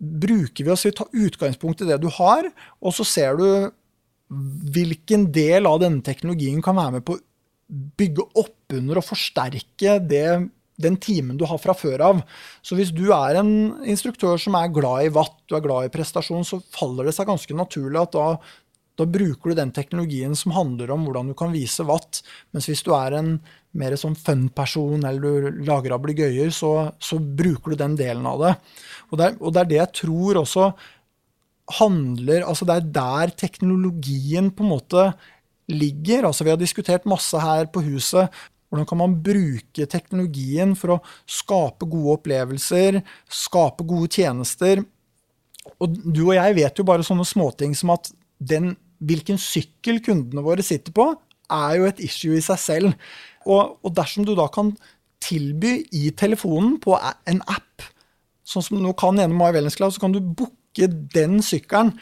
bruker vi oss i å ta utgangspunkt i det du har, og så ser du hvilken del av denne teknologien kan være med på å bygge opp under og forsterke det, den timen du har fra før av. Så hvis du er en instruktør som er glad i watt, du er glad i prestasjon, så faller det seg ganske naturlig at da, da bruker du den teknologien som handler om hvordan du kan vise watt. Mens hvis du er en mer sånn fun-person eller du lager ablegøyer, så, så bruker du den delen av det. Og det, er, og det er det jeg tror også handler Altså det er der teknologien på en måte ligger. Altså Vi har diskutert masse her på huset. Hvordan kan man bruke teknologien for å skape gode opplevelser, skape gode tjenester? Og du og jeg vet jo bare sånne småting som at den, hvilken sykkel kundene våre sitter på, er jo et issue i seg selv. Og, og dersom du da kan tilby i telefonen på en app, sånn som du kan gjennom My Wellness Club, så kan du booke den sykkelen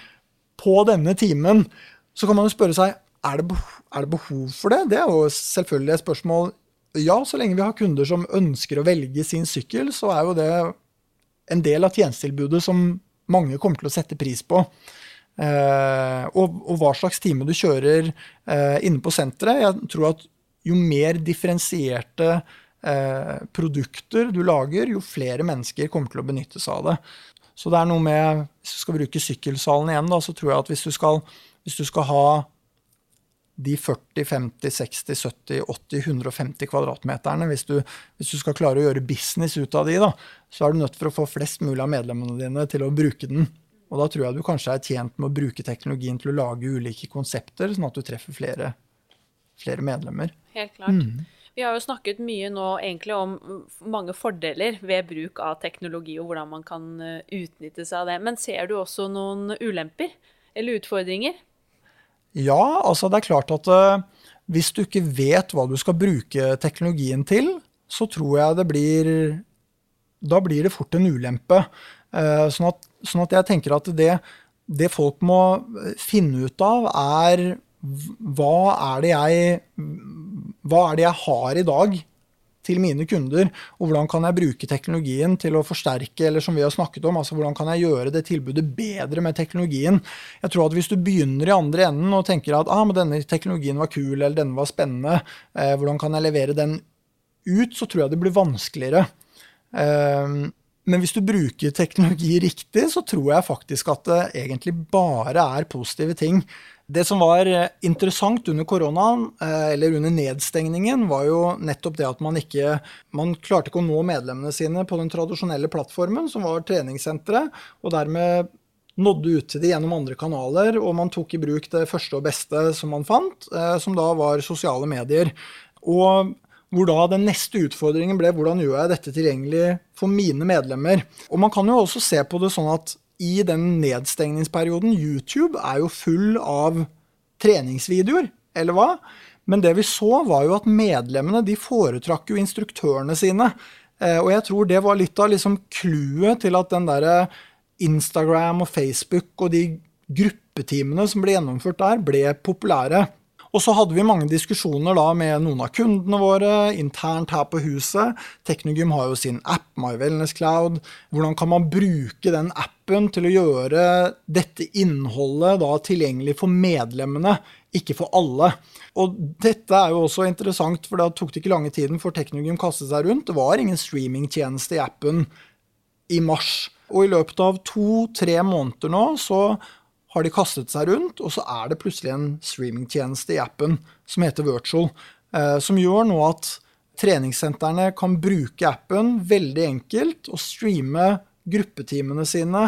på denne timen. Så kan man jo spørre seg er det, er det behov for det? Det er jo selvfølgelig et spørsmål. Ja, så lenge vi har kunder som ønsker å velge sin sykkel, så er jo det en del av tjenestetilbudet som mange kommer til å sette pris på. Eh, og, og, hva slags time du kjører eh, inne på senteret. Jeg tror at jo mer differensierte eh, produkter du lager, jo flere mennesker kommer til å benytte seg av det. Så det er noe med Hvis du skal bruke sykkelsalen igjen, da, så tror jeg at hvis du skal, hvis du skal ha de 40, 50, 60, 70, 80, 150 kvadratmeterne. Hvis du, hvis du, skal klare å gjøre business ut av de, da, så er du nødt for å få flest mulig av medlemmene dine til å bruke den. Og da tror jeg du kanskje er tjent med å bruke teknologien til å lage ulike konsepter, sånn at du treffer flere, flere medlemmer. Helt klart. Mm. Vi har jo snakket mye nå egentlig om mange fordeler ved bruk av teknologi, og hvordan man kan eh, utnytte seg av det. Men ser du også noen ulemper eller utfordringer? Ja, altså det er klart at uh, hvis du ikke vet hva du skal bruke teknologien til, så tror jeg det blir Da blir det fort en ulempe. Uh, sånn, at, sånn, at, jeg tenker at det, det folk må finne ut av, er hva er det jeg Hva er det jeg har i dag til mine kunder, og hvordan kan jeg bruke teknologien til å forsterke, eller som vi har snakket om, altså hvordan kan jeg gjøre det tilbudet bedre med teknologien. Jeg tror at hvis du begynner i andre enden og tenker at ah, men denne teknologien var kul, eller denne var spennende, eh, hvordan kan jeg levere den ut, så tror jeg det blir vanskeligere. Eh, men hvis du bruker teknologi riktig, så tror jeg faktisk at det egentlig bare er positive ting. Det som var eh, interessant under koronaen, eh, eller under nedstengningen, var jo nettopp det at man ikke Man klarte ikke å nå medlemmene sine på den tradisjonelle plattformen, som var treningssenteret, og dermed nådde ut til de gjennom andre kanaler, og man tok i bruk det første og beste som man fant, eh, som da var sosiale medier. Og hvor da den neste utfordringen ble hvordan gjør jeg dette tilgjengelig for mine medlemmer. Og man kan jo også se på det sånn at i den nedstengningsperioden YouTube er jo full av treningsvideoer, eller hva? Men det vi så, var jo at medlemmene de foretrakk jo instruktørene sine. Eh, og jeg tror det var litt av liksom clouet til at den derre Instagram og Facebook og de gruppetimene som ble gjennomført der, ble populære. Og så hadde vi mange diskusjoner da med noen av kundene våre internt her på huset. Teknogym har jo sin app, My Wellness Cloud. Hvordan kan man bruke den appen til å gjøre dette innholdet da tilgjengelig for medlemmene, ikke for alle? Og dette er jo også interessant, for da tok det ikke lange tiden før Teknogym kastet seg rundt. Det var ingen streamingtjeneste i appen i mars. Og i løpet av to-tre måneder nå så har de kastet seg rundt, og så er det plutselig en streamingtjeneste i appen som heter Virtual, eh, som gjør nå at treningssentrene kan bruke appen veldig enkelt og streame gruppetimene sine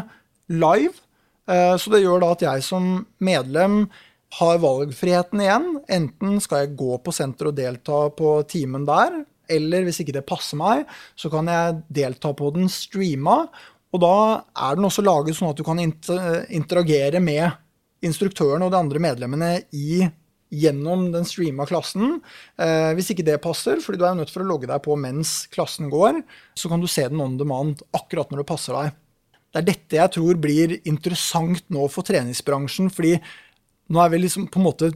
live. Eh, så det gjør da at jeg som medlem har valgfriheten igjen. Enten skal jeg gå på senteret og delta på timen der, eller hvis ikke det passer meg, så kan jeg delta på den streama. Og da er den også laget sånn at du kan interagere med instruktøren og de andre medlemmene i gjennom den streama klassen. Eh, hvis ikke det passer, fordi du er nødt for å logge deg på mens klassen går, så kan du se den on demand akkurat når det passer deg. Det er dette jeg tror blir interessant nå for treningsbransjen, fordi nå er vi liksom på en måte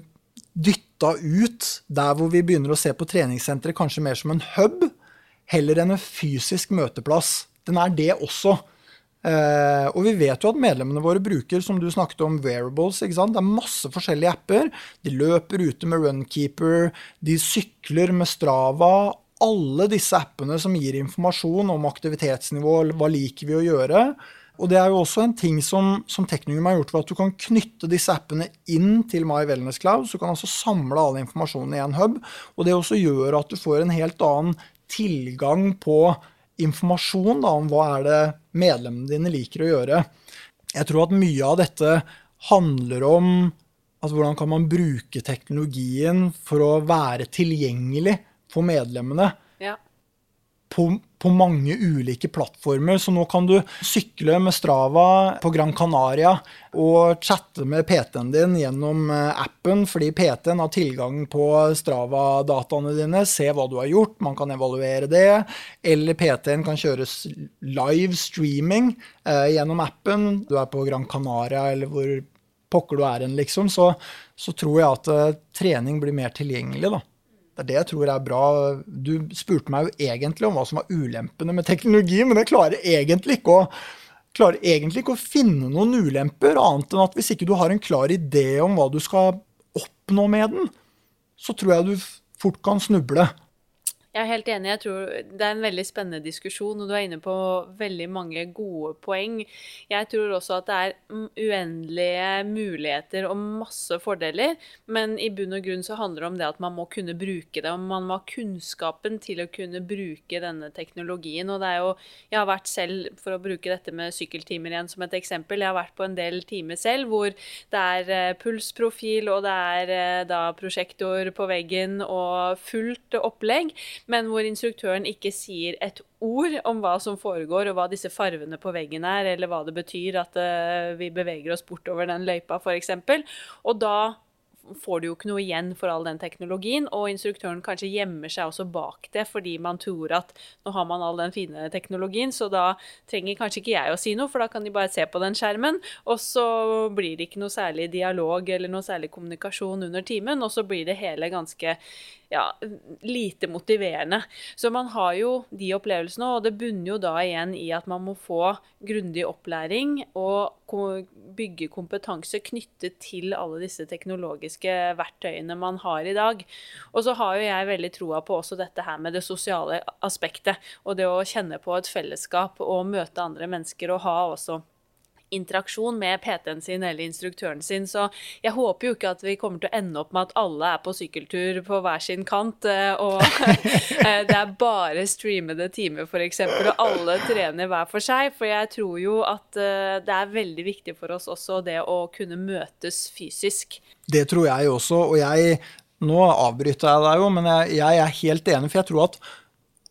dytta ut der hvor vi begynner å se på treningssenteret kanskje mer som en hub, heller enn en fysisk møteplass. Den er det også. Uh, og vi vet jo at medlemmene våre bruker som du snakket om, wearables. ikke sant? Det er masse forskjellige apper. De løper ute med Runkeeper, de sykler med Strava. Alle disse appene som gir informasjon om aktivitetsnivå, hva liker vi å gjøre. Og det er jo også en ting som, som Teknikum har gjort, ved at du kan knytte disse appene inn til My Wellness Cloud. Så du kan altså samle all informasjonen i en hub. Og det også gjør at du får en helt annen tilgang på informasjon da, om hva er det medlemmene dine liker å gjøre. Jeg tror at mye av dette handler om altså hvordan kan man bruke teknologien for å være tilgjengelig for medlemmene. På, på, mange ulike plattformer. Så nå kan du sykle med Strava på Gran Canaria og chatte med PT-en din gjennom eh, appen, fordi PT-en har tilgang på Strava-dataene dine, se hva du har gjort, man kan evaluere det. Eller PT-en kan kjøres live streaming eh, gjennom appen. Du er på Gran Canaria eller hvor pokker du er hen, liksom. Så, så, tror jeg at eh, trening blir mer tilgjengelig, da. Det er det jeg tror er bra. Du spurte meg jo egentlig om hva som var ulempene med teknologi, men jeg klarer egentlig ikke å, egentlig ikke å finne noen ulemper, annet enn at hvis ikke du har en klar idé om hva du skal oppnå med den, så tror jeg du fort kan snuble. Jeg er helt enig. Jeg tror det er en veldig spennende diskusjon, og du er inne på veldig mange gode poeng. Jeg tror også at det er uendelige muligheter og masse fordeler, men i bunn og grunn så handler det om det at man må kunne bruke det, og man må ha kunnskapen til å kunne bruke denne teknologien. Og det er jo Jeg har vært selv, for å bruke dette med sykkeltimer igjen som et eksempel, jeg har vært på en del timer selv hvor det er eh, pulsprofil, og det er eh, da prosjektor på veggen og fullt opplegg men hvor instruktøren ikke sier et ord om hva som foregår, og hva disse farvene på veggen er, eller hva det betyr at uh, vi beveger oss bortover den løypa, f.eks. Og da får du jo ikke noe igjen for all den teknologien, og instruktøren kanskje gjemmer seg også bak det fordi man tror at nå har man all den fine teknologien, så da trenger kanskje ikke jeg å si noe, for da kan de bare se på den skjermen, og så blir det ikke noe særlig dialog eller noe særlig kommunikasjon under timen, og så blir det hele ganske ja, lite motiverende. Så man har jo de opplevelsene, og det bunner jo da igjen i at man må få grundig opplæring og bygge kompetanse knyttet til alle disse teknologiske verktøyene man har i dag. Og så har jo jeg veldig troa på også dette her med det sosiale aspektet, og det å kjenne på et fellesskap og møte andre mennesker og ha også interaksjon med PT-en sin eller instruktøren sin. Så jeg håper jo ikke at vi kommer til å ende opp med at alle er på sykkeltur på hver sin kant, eh, og [LAUGHS] eh, det er bare streamede timer f.eks., og alle trener hver for seg. For jeg tror jo at eh, det er veldig viktig for oss også det å kunne møtes fysisk. Det tror jeg også, og jeg Nå avbryter jeg deg jo, men jeg, jeg er helt enig, for jeg tror at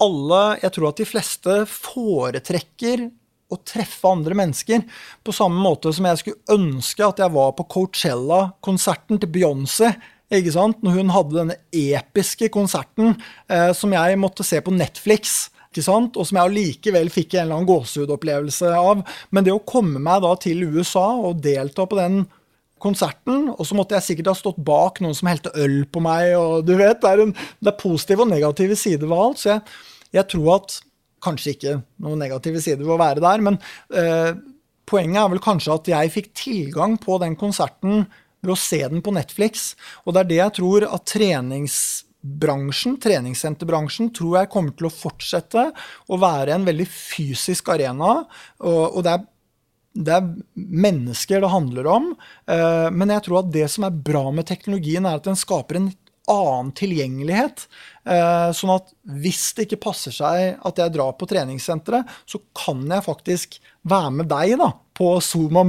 alle, jeg tror at de fleste foretrekker å treffe andre mennesker. På samme måte som jeg skulle ønske at jeg var på Coachella-konserten til Beyoncé. Ikke sant? Når hun hadde denne episke konserten eh, som jeg måtte se på Netflix. Ikke sant? Og som jeg allikevel fikk en eller annen gåsehudopplevelse av. Men det å komme meg da til USA og delta på den konserten, og så måtte jeg sikkert ha stått bak noen som helte øl på meg, og du vet, det er, en, det er positive og negative sider ved alt. Så jeg, jeg tror at kanskje ikke noen negative sider ved å være der, men eh, poenget er vel kanskje at jeg fikk tilgang på den konserten ved å se den på Netflix. Og det er det jeg tror at treningsbransjen, treningssenterbransjen, tror jeg kommer til å fortsette å være en veldig fysisk arena. Og, og det er det er mennesker det handler om. Eh, men jeg tror at det som er bra med teknologien, er at den skaper en annen tilgjengelighet. Eh, sånn at hvis det ikke passer seg at jeg drar på treningssenteret, så kan jeg faktisk være med deg da, på Zuma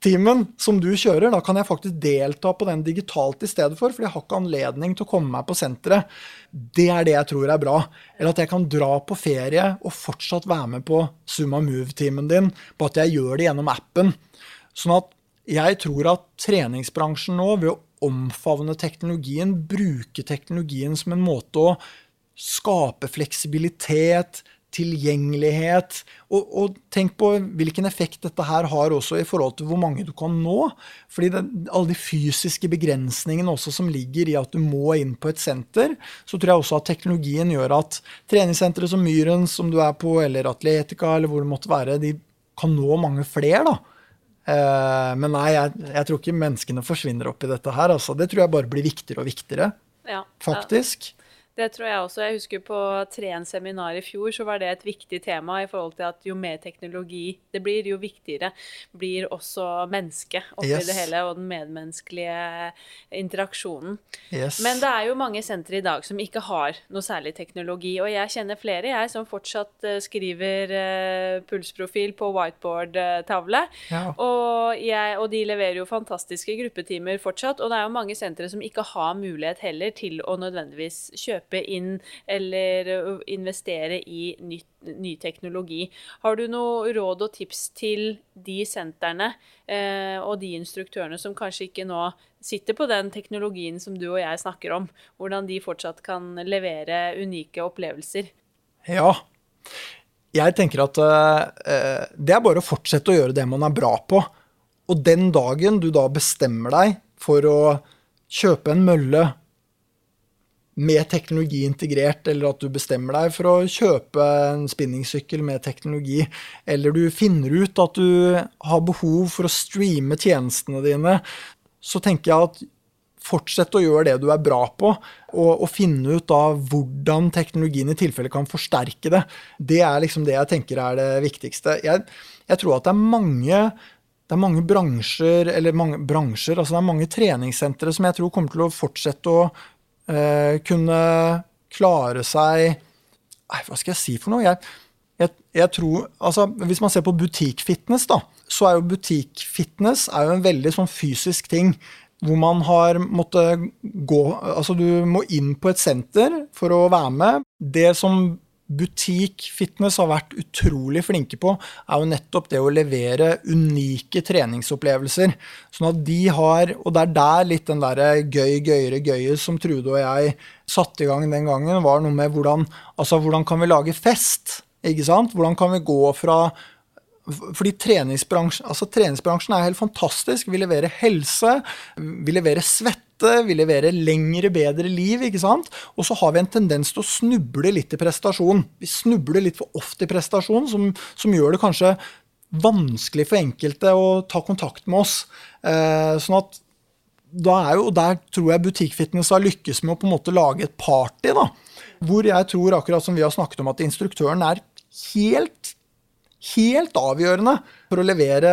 Move-timen som du kjører. Da kan jeg faktisk delta på den digitalt i stedet for, for jeg har ikke anledning til å komme meg på senteret. Det er det jeg tror er bra. Eller at jeg kan dra på ferie og fortsatt være med på Summa Move-timen din, på at jeg gjør det gjennom appen. Sånn at jeg tror at treningsbransjen nå, ved å omfavne teknologien, bruke teknologien som en måte å skape fleksibilitet, tilgjengelighet. Og, og, tenk på hvilken effekt dette her har også i forhold til hvor mange du kan nå. Fordi det, alle de fysiske begrensningene også som ligger i at du må inn på et senter, så tror jeg også at teknologien gjør at treningssentre som Myren, som du er på, eller Atletica, eller hvor det måtte være, de kan nå mange flere. da. Eh, men nei, jeg, jeg, tror ikke menneskene forsvinner opp i dette her. Altså. Det tror jeg bare blir viktigere og viktigere. Ja, faktisk. Ja. Det tror jeg også. Jeg husker på Tren seminar i fjor, så var det et viktig tema i forhold til at jo mer teknologi det blir, jo viktigere blir også mennesket oppi yes. det hele, og den medmenneskelige interaksjonen. Yes. Men det er jo mange sentre i dag som ikke har noe særlig teknologi, og jeg kjenner flere, jeg, som fortsatt eh, skriver uh, pulsprofil på whiteboard-tavle. Ja. Og, og, de leverer jo fantastiske gruppetimer fortsatt, og det er jo mange sentre som ikke har mulighet heller til å nødvendigvis kjøpe kjøpe inn eller investere i ny, ny teknologi. Har du noe råd og tips til de sentrene eh, og de instruktørene som kanskje ikke nå sitter på den teknologien som du og jeg snakker om, hvordan de fortsatt kan levere unike opplevelser? Ja, jeg tenker at eh, det er bare å fortsette å gjøre det man er bra på. Og den dagen du da bestemmer deg for å kjøpe en mølle med teknologi integrert, eller at du bestemmer deg for å kjøpe en spinningsykkel med teknologi, eller du finner ut at du har behov for å streame tjenestene dine, så tenker jeg at fortsett å gjøre det du er bra på, og, og finne ut av hvordan teknologien i tilfelle kan forsterke det. Det er liksom det jeg tenker er det viktigste. Jeg, jeg tror at det er mange det er mange bransjer, eller mange bransjer, altså det er mange treningssentre som jeg tror kommer til å fortsette å kunne klare seg Nei, hva skal jeg si for noe? Jeg, jeg, jeg, tror, altså Hvis man ser på butikkfitness, da, så er jo butikkfitness en veldig sånn fysisk ting. Hvor man har måttet gå Altså, du må inn på et senter for å være med. Det som butikk fitness har vært utrolig flinke på, er jo nettopp det å levere unike treningsopplevelser. Sånn at de har Og det er der litt den derre gøy, gøyere, gøye som Trude og jeg satte i gang den gangen, var noe med hvordan Altså, hvordan kan vi lage fest? Ikke sant? Hvordan kan vi gå fra fordi treningsbransjen, altså treningsbransjen er helt fantastisk. Vi leverer helse, vi leverer svette, vi leverer lengre, bedre liv. ikke sant? Og så har vi en tendens til å snuble litt i prestasjon. Vi snubler litt for ofte i prestasjon, som, som gjør det kanskje vanskelig for enkelte å ta kontakt med oss. Eh, sånn at da er jo, Der tror jeg Butikkfitness har lykkes med å på en måte lage et party. da, Hvor jeg tror, akkurat som vi har snakket om, at instruktøren er helt helt avgjørende for å levere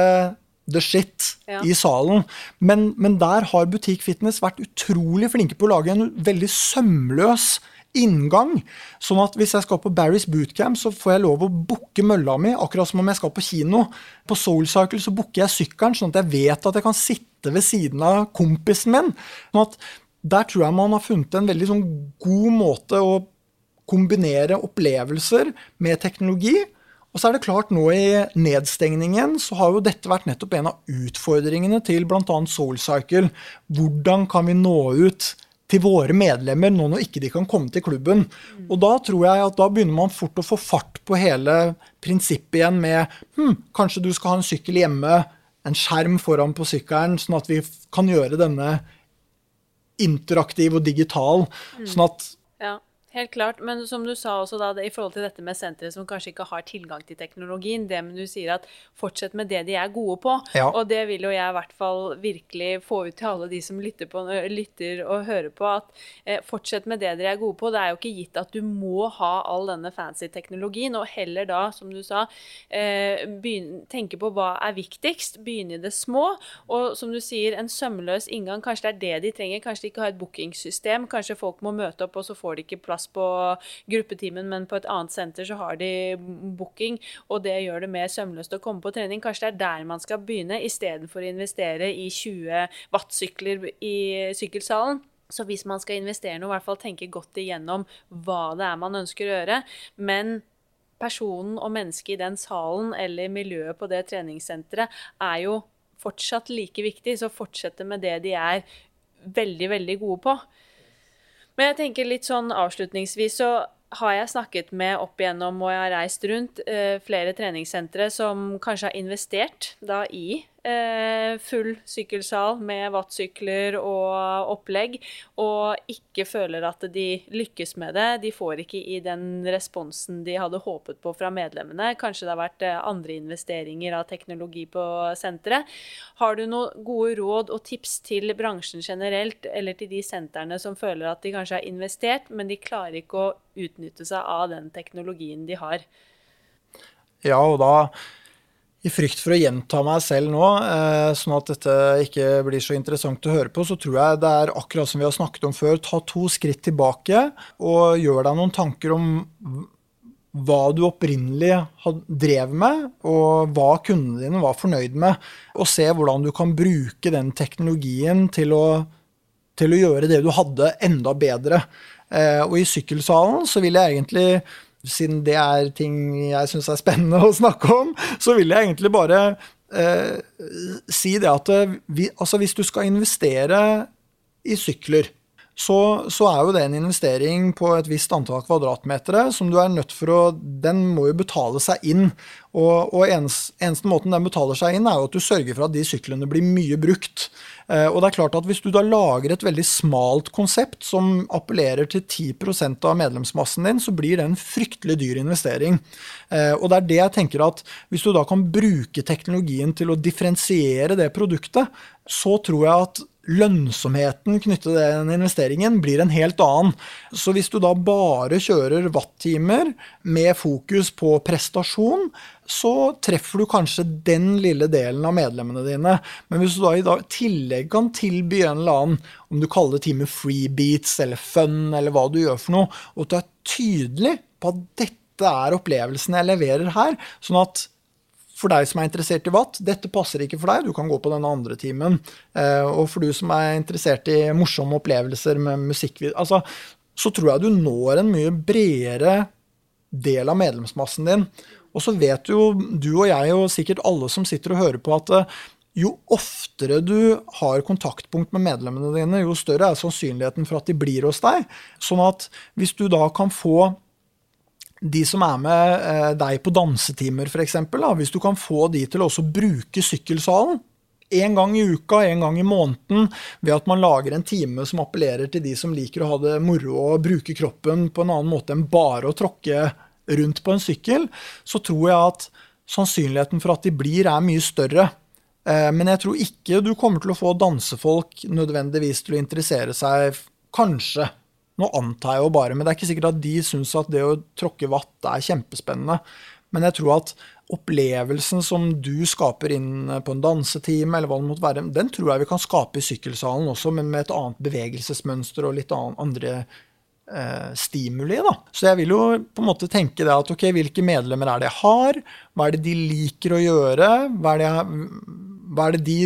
the shit ja. i salen. Men, men, der har Butikk Fitness vært utrolig flinke på å lage en veldig sømløs inngang. Sånn at hvis jeg skal på Barry's bootcamp, så får jeg lov å booke mølla mi, akkurat som om jeg skal på kino. På Soulcycle så booker jeg sykkelen, sånn at jeg vet at jeg kan sitte ved siden av kompisen min. Sånn at der tror jeg man har funnet en veldig sånn god måte å kombinere opplevelser med teknologi og så er det klart nå i nedstengningen så har jo dette vært nettopp en av utfordringene til bl.a. SoulCycle. Hvordan kan vi nå ut til våre medlemmer nå når ikke de kan komme til klubben? Og da tror jeg at da begynner man fort å få fart på hele prinsippet igjen med hm, kanskje du skal ha en sykkel hjemme, en skjerm foran på sykkelen, sånn at vi kan gjøre denne interaktiv og digital. Mm. sånn at ja. Helt klart, men som du sa også da, i forhold til dette med sentre som kanskje ikke har tilgang til teknologien, det med du sier at fortsett med det de er gode på. Ja. Og det vil jo jeg i hvert fall virkelig få ut til alle de som lytter, på, lytter og hører på, at eh, fortsett med det dere er gode på. Det er jo ikke gitt at du må ha all denne fancy teknologien, og heller da, som du sa, eh, begynne, tenke på hva er viktigst. Begynne i det små. Og som du sier, en sømløs inngang. Kanskje det er det de trenger. Kanskje de ikke har et bookingsystem. Kanskje folk må møte opp, og så får de ikke plass på gruppetimen, men på et annet senter så har de booking, og det gjør det mer sømløst å komme på trening. Kanskje det er der man skal begynne, istedenfor å investere i 20 wattsykler i sykkelsalen. Så hvis man skal investere noe, i hvert fall tenke godt igjennom hva det er man ønsker å gjøre. Men personen og mennesket i den salen eller miljøet på det treningssenteret er jo fortsatt like viktig, så fortsette med det de er veldig, veldig gode på. Men jeg tenker litt sånn avslutningsvis så har jeg snakket med opp igjennom og jeg har reist rundt eh, flere treningssentre som kanskje har investert da i full sykkelsal med wattsykler og opplegg, og ikke føler at de lykkes med det. De får ikke i den responsen de hadde håpet på fra medlemmene. Kanskje det har vært eh, andre investeringer av teknologi på senteret. Har du noen gode råd og tips til bransjen generelt, eller til de sentrene som føler at de kanskje har investert, men de klarer ikke å utnytte seg av den teknologien de har. Ja, og da i frykt for å gjenta meg selv nå, eh, sånn at dette ikke blir så interessant å høre på, så tror jeg det er akkurat som vi har snakket om før, ta to skritt tilbake og gjør deg noen tanker om hva du opprinnelig drev med, og hva kundene dine var fornøyd med. Og se hvordan du kan bruke den teknologien til å, til å gjøre det du hadde, enda bedre. Eh, og i sykkelsalen så vil jeg egentlig siden det er ting jeg syns er spennende [LAUGHS] å snakke om, så vil jeg egentlig bare eh, si det at eh, vi, altså hvis du skal investere i sykler, så, så, er jo det en investering på et visst antall kvadratmeter som du er nødt for å Den må jo betale seg inn. Og, og eneste, eneste måten den betaler seg inn, er jo at du sørger for at de syklene blir mye brukt. Eh, og det er klart at Hvis du da lager et veldig smalt konsept som appellerer til 10% av medlemsmassen din, så blir det en fryktelig dyr investering. Eh, og det er det jeg tenker at Hvis du da kan bruke teknologien til å differensiere det produktet, så tror jeg at lønnsomheten knyttet til den investeringen blir en helt annen. Så hvis du da bare kjører watt-timer med fokus på prestasjon, så treffer du kanskje den lille delen av medlemmene dine. Men hvis du da i tillegg kan tilby en eller annen, om du kaller det time freebeats eller fun, eller hva du gjør for noe, og at du er tydelig på at dette er opplevelsen jeg leverer her, sånn at for deg som er interessert i watt, dette passer ikke for deg, du kan gå på denne andre timen. Eh, og for du som er interessert i morsomme opplevelser med musikkvideo, altså, så tror jeg du når en mye bredere del av medlemsmassen din. Og så vet jo du og jeg og sikkert alle som sitter og hører på, at eh, jo oftere du har kontaktpunkt med medlemmene dine, jo større er sannsynligheten for at de blir hos deg. Sånn at hvis du da kan få de som er med eh, deg på dansetimer, f.eks., hvis du kan få de til å også bruke sykkelsalen en gang i uka, en gang i måneden, ved at man lager en time som appellerer til de som liker å ha det moro og bruke kroppen på en annen måte enn bare å tråkke rundt på en sykkel, så tror jeg at sannsynligheten for at de blir, er mye større. Eh, men jeg tror ikke du kommer til å få dansefolk nødvendigvis til å interessere seg, kanskje, nå antar jeg jo bare, men det er ikke sikkert at de syns at det å tråkke vatt er kjempespennende. Men jeg tror at opplevelsen som du skaper inn på en dansetime, eller hva det måtte være, den tror jeg vi kan skape i sykkelsalen også, men med et annet bevegelsesmønster og litt andre eh, stimuli. Da. Så jeg vil jo på en måte tenke det at ok, hvilke medlemmer er det jeg har? Hva er det de liker å gjøre? Hva er det, hva er det de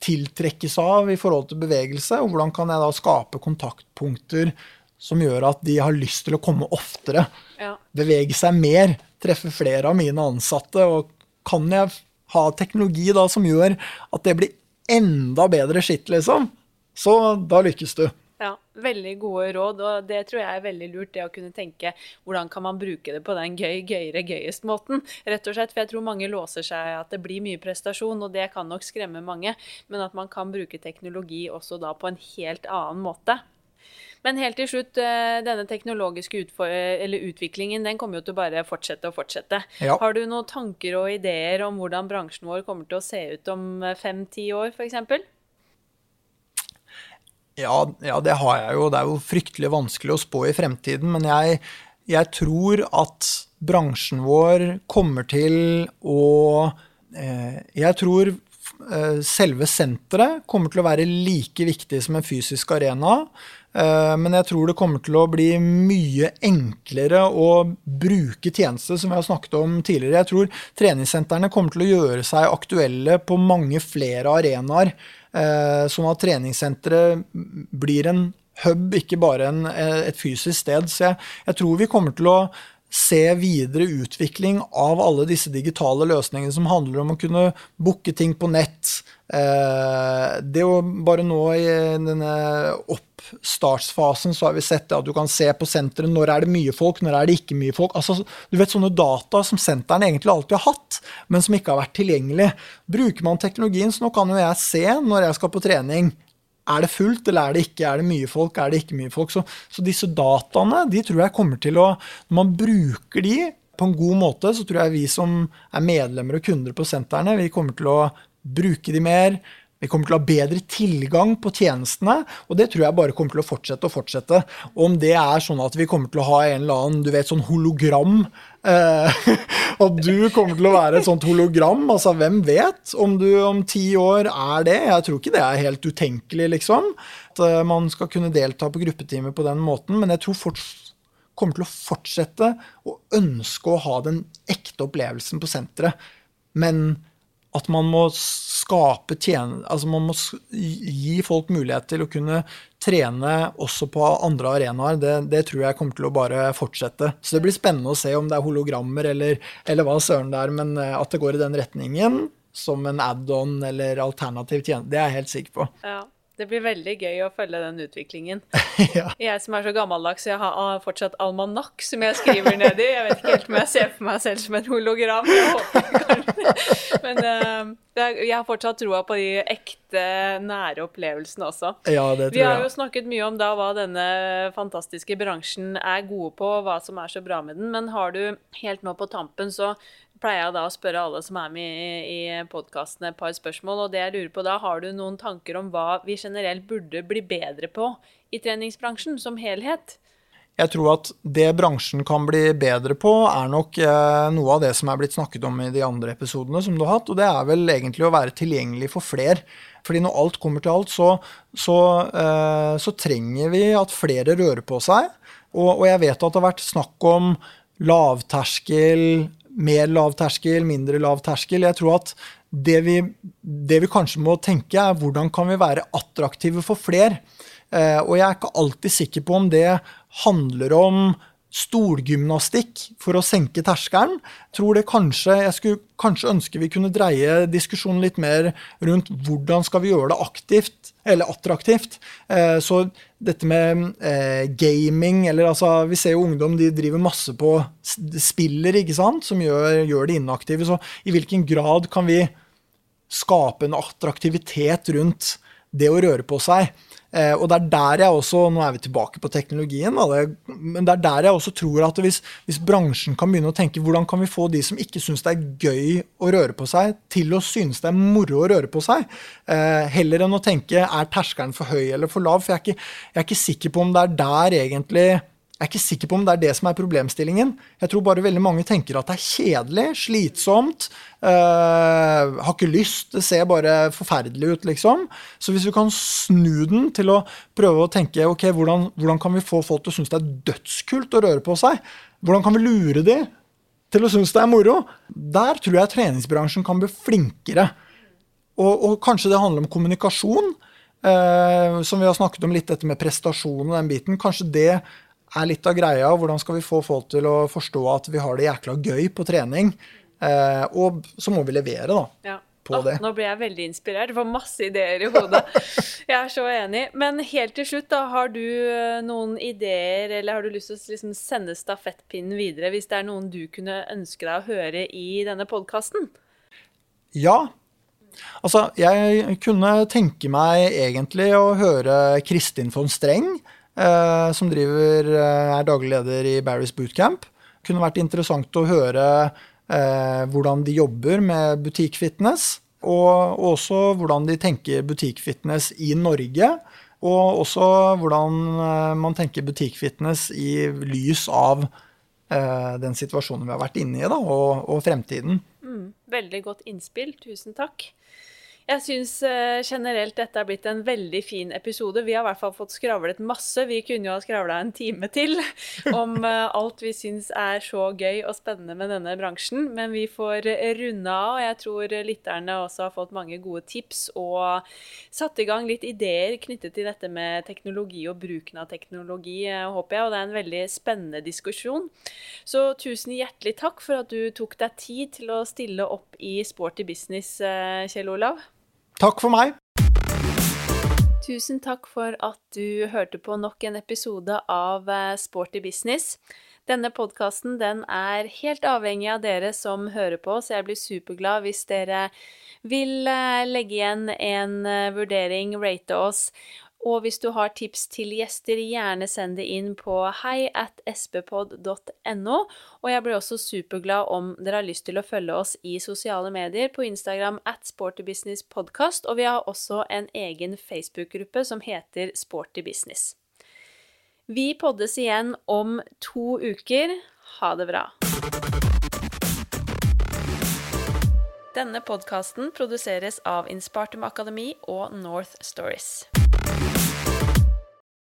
tiltrekkes av i forhold til bevegelse, og hvordan kan jeg da skape kontaktpunkter som gjør at de har lyst til å komme oftere, ja. bevege seg mer, treffe flere av mine ansatte, og kan jeg ha teknologi da som gjør at det blir enda bedre skitt, liksom, så da lykkes du. Ja, veldig gode råd, og det tror jeg er veldig lurt. Det å kunne tenke hvordan kan man bruke det på den gøy, gøyere, gøyest måten. Rett og slett, For jeg tror mange låser seg at det blir mye prestasjon, og det kan nok skremme mange. Men at man kan bruke teknologi også da på en helt annen måte. Men helt til slutt, eh, denne teknologiske utviklingen den kommer jo til å bare fortsette og fortsette. Ja. Har du noen tanker og ideer om hvordan bransjen vår kommer til å se ut om fem-ti år, f.eks.? Ja, ja, det har jeg jo. Det er jo fryktelig vanskelig å spå i fremtiden. Men jeg, jeg tror at bransjen vår kommer til å eh, Jeg tror eh, selve senteret kommer til å være like viktig som en fysisk arena. Eh, men jeg tror det kommer til å bli mye enklere å bruke tjenester, som vi har snakket om tidligere. Jeg tror treningssentrene kommer til å gjøre seg aktuelle på mange flere arenaer. Eh, sånn at treningssenteret blir en hub, ikke bare en, et fysisk sted. Så jeg, jeg, tror vi kommer til å se videre utvikling av alle disse digitale løsningene som handler om å kunne booke ting på nett. Eh, det å bare nå i denne oppstartsfasen så har vi sett at du kan se på senteret når er det mye folk, når er det ikke mye folk. Altså, du vet Sånne data som sentrene egentlig alltid har hatt, men som ikke har vært tilgjengelig. Bruker man teknologien, så nå kan jo jeg se når jeg skal på trening er det fullt, eller er det ikke? Er det mye folk, er det ikke mye folk? Så, så disse dataene de tror jeg kommer til å Når man bruker de på en god måte, så tror jeg vi som er medlemmer og kunder på sentrene, vi kommer til å bruke de mer. Vi kommer til å ha bedre tilgang på tjenestene, og det tror jeg bare kommer til å fortsette og fortsette. Om det er sånn at vi kommer til å ha en eller annen du vet, sånn hologram eh, [LAUGHS] At du kommer til å være et sånt hologram, altså hvem vet om du om ti år er det? Jeg tror ikke det er helt utenkelig, liksom. At eh, man skal kunne delta på gruppetimer på den måten, men jeg tror fortsatt kommer til å fortsette å ønske å ha den ekte opplevelsen på senteret. Men at man må skape tjene, altså man må gi folk mulighet til å kunne trene også på andre arenaer. Det, det, tror jeg kommer til å bare fortsette. Så det blir spennende å se om det er hologrammer eller, eller hva søren det er, men eh, at det går i den retningen som en add-on eller alternativ tjeneste, det er jeg helt sikker på. Ja. Det blir veldig gøy å følge den utviklingen. [LAUGHS] ja. Jeg som er så gammeldags, jeg har fortsatt almanakk som jeg skriver ned i. Jeg vet ikke helt om jeg ser for meg selv som en hologram. Jeg håper [LAUGHS] Men uh, jeg har fortsatt troa på de ekte, nære opplevelsene også. Ja, det tror jeg. Vi har jo snakket mye om da hva denne fantastiske bransjen er gode på, og hva som er så bra med den. Men har du helt nå på tampen så pleier jeg da å spørre alle som er med i, i podkasten et par spørsmål. Og det jeg lurer på da, har du noen tanker om hva vi generelt burde bli bedre på i treningsbransjen som helhet? Jeg tror at det bransjen kan bli bedre på, er nok eh, noe av det som er blitt snakket om i de andre episodene som du har hatt, og det er vel egentlig å være tilgjengelig for fler. Fordi når alt kommer til alt, så, så, eh, så trenger vi at flere rører på seg. Og, og jeg vet at det har vært snakk om lavterskel mer lav terskel, mindre lav terskel. Jeg tror at det vi, det vi, kanskje må tenke, er hvordan kan vi være attraktive for flere? Eh, og jeg er ikke alltid sikker på om det handler om stolgymnastikk for å senke terskelen. Tror det kanskje, Jeg skulle kanskje ønske vi kunne dreie diskusjonen litt mer rundt hvordan skal vi gjøre det aktivt, eller attraktivt. Eh, så dette med eh, gaming, eller altså Vi ser jo ungdom de driver masse på spiller, ikke sant, som gjør, gjør det inaktive. Så i hvilken grad kan vi skape en attraktivitet rundt det å røre på seg? Eh, og det er der jeg også Nå er vi tilbake på teknologien, men det er der jeg også tror at hvis, hvis, bransjen kan begynne å tenke hvordan kan vi få de som ikke syns det er gøy å røre på seg, til å synes det er moro å røre på seg, eh, heller enn å tenke er terskelen for høy eller for lav. For jeg er, ikke, jeg er ikke sikker på om det er der egentlig jeg er ikke sikker på om det er det som er problemstillingen. Jeg tror bare veldig mange tenker at det er kjedelig, slitsomt, øh, har ikke lyst, det ser bare forferdelig ut, liksom. Så hvis vi kan snu den til å prøve å tenke ok, hvordan, hvordan kan vi få folk til å synes det er dødskult å røre på seg? Hvordan kan vi lure de til å synes det er moro? Der tror jeg treningsbransjen kan bli flinkere. Og, og kanskje det handler om kommunikasjon. øh, som vi har snakket om litt, dette med prestasjon og den biten. Kanskje det er litt av greia. Hvordan skal vi få folk til å forstå at vi har det jækla gøy på trening? Eh, og så må vi levere, da. Ja. På oh, det. Nå ble jeg veldig inspirert. Det får masse ideer i hodet. [LAUGHS] Jeg er så enig. Men helt til slutt, da, har du eh, noen ideer, eller har du lyst til å liksom sende stafettpinnen videre hvis det er noen du kunne ønske deg å høre i denne podkasten? Ja. Altså, jeg kunne tenke meg egentlig å høre Kristin von Streng Eh, som driver, eh, er daglig leder i Barry's Bootcamp. Kunne vært interessant å høre eh, hvordan de jobber med butikkfitness. Og også hvordan de tenker butikkfitness i Norge. Og også hvordan man tenker butikkfitness i lys av den situasjonen vi har vært inne i, da, og, og fremtiden. Mm, veldig godt innspill. Tusen takk. Jeg syns uh, generelt dette har blitt en veldig fin episode. Vi har i hvert fall fått skravlet masse. Vi kunne jo ha skravla en time til [LAUGHS] om uh, alt vi syns er så gøy og spennende med denne bransjen. Men vi får runde av, og jeg tror lytterne også har fått mange gode tips og satt i gang litt ideer knyttet til dette med teknologi og bruken av teknologi, håper jeg. Og det er en veldig spennende diskusjon. Så tusen hjertelig takk for at du tok deg tid til å stille opp i Sporty business, Kjell Olav. Takk for meg. Tusen takk for at du hørte på nok en episode av eh, Sporty business. Denne podkasten den er helt avhengig av dere som hører på, så jeg blir superglad hvis dere vil eh, legge igjen en eh, vurdering, rate oss. Og hvis du har tips til gjester, gjerne send det inn på hei at sbpod.no. Og jeg blir også superglad om dere har lyst til å følge oss i sosiale medier på Instagram at sportybusinesspodkast, og vi har også en egen Facebook-gruppe som heter Sporty Business. Vi poddes igjen om to uker. Ha det bra. Denne podkasten produseres av Inspartum Akademi og North Stories.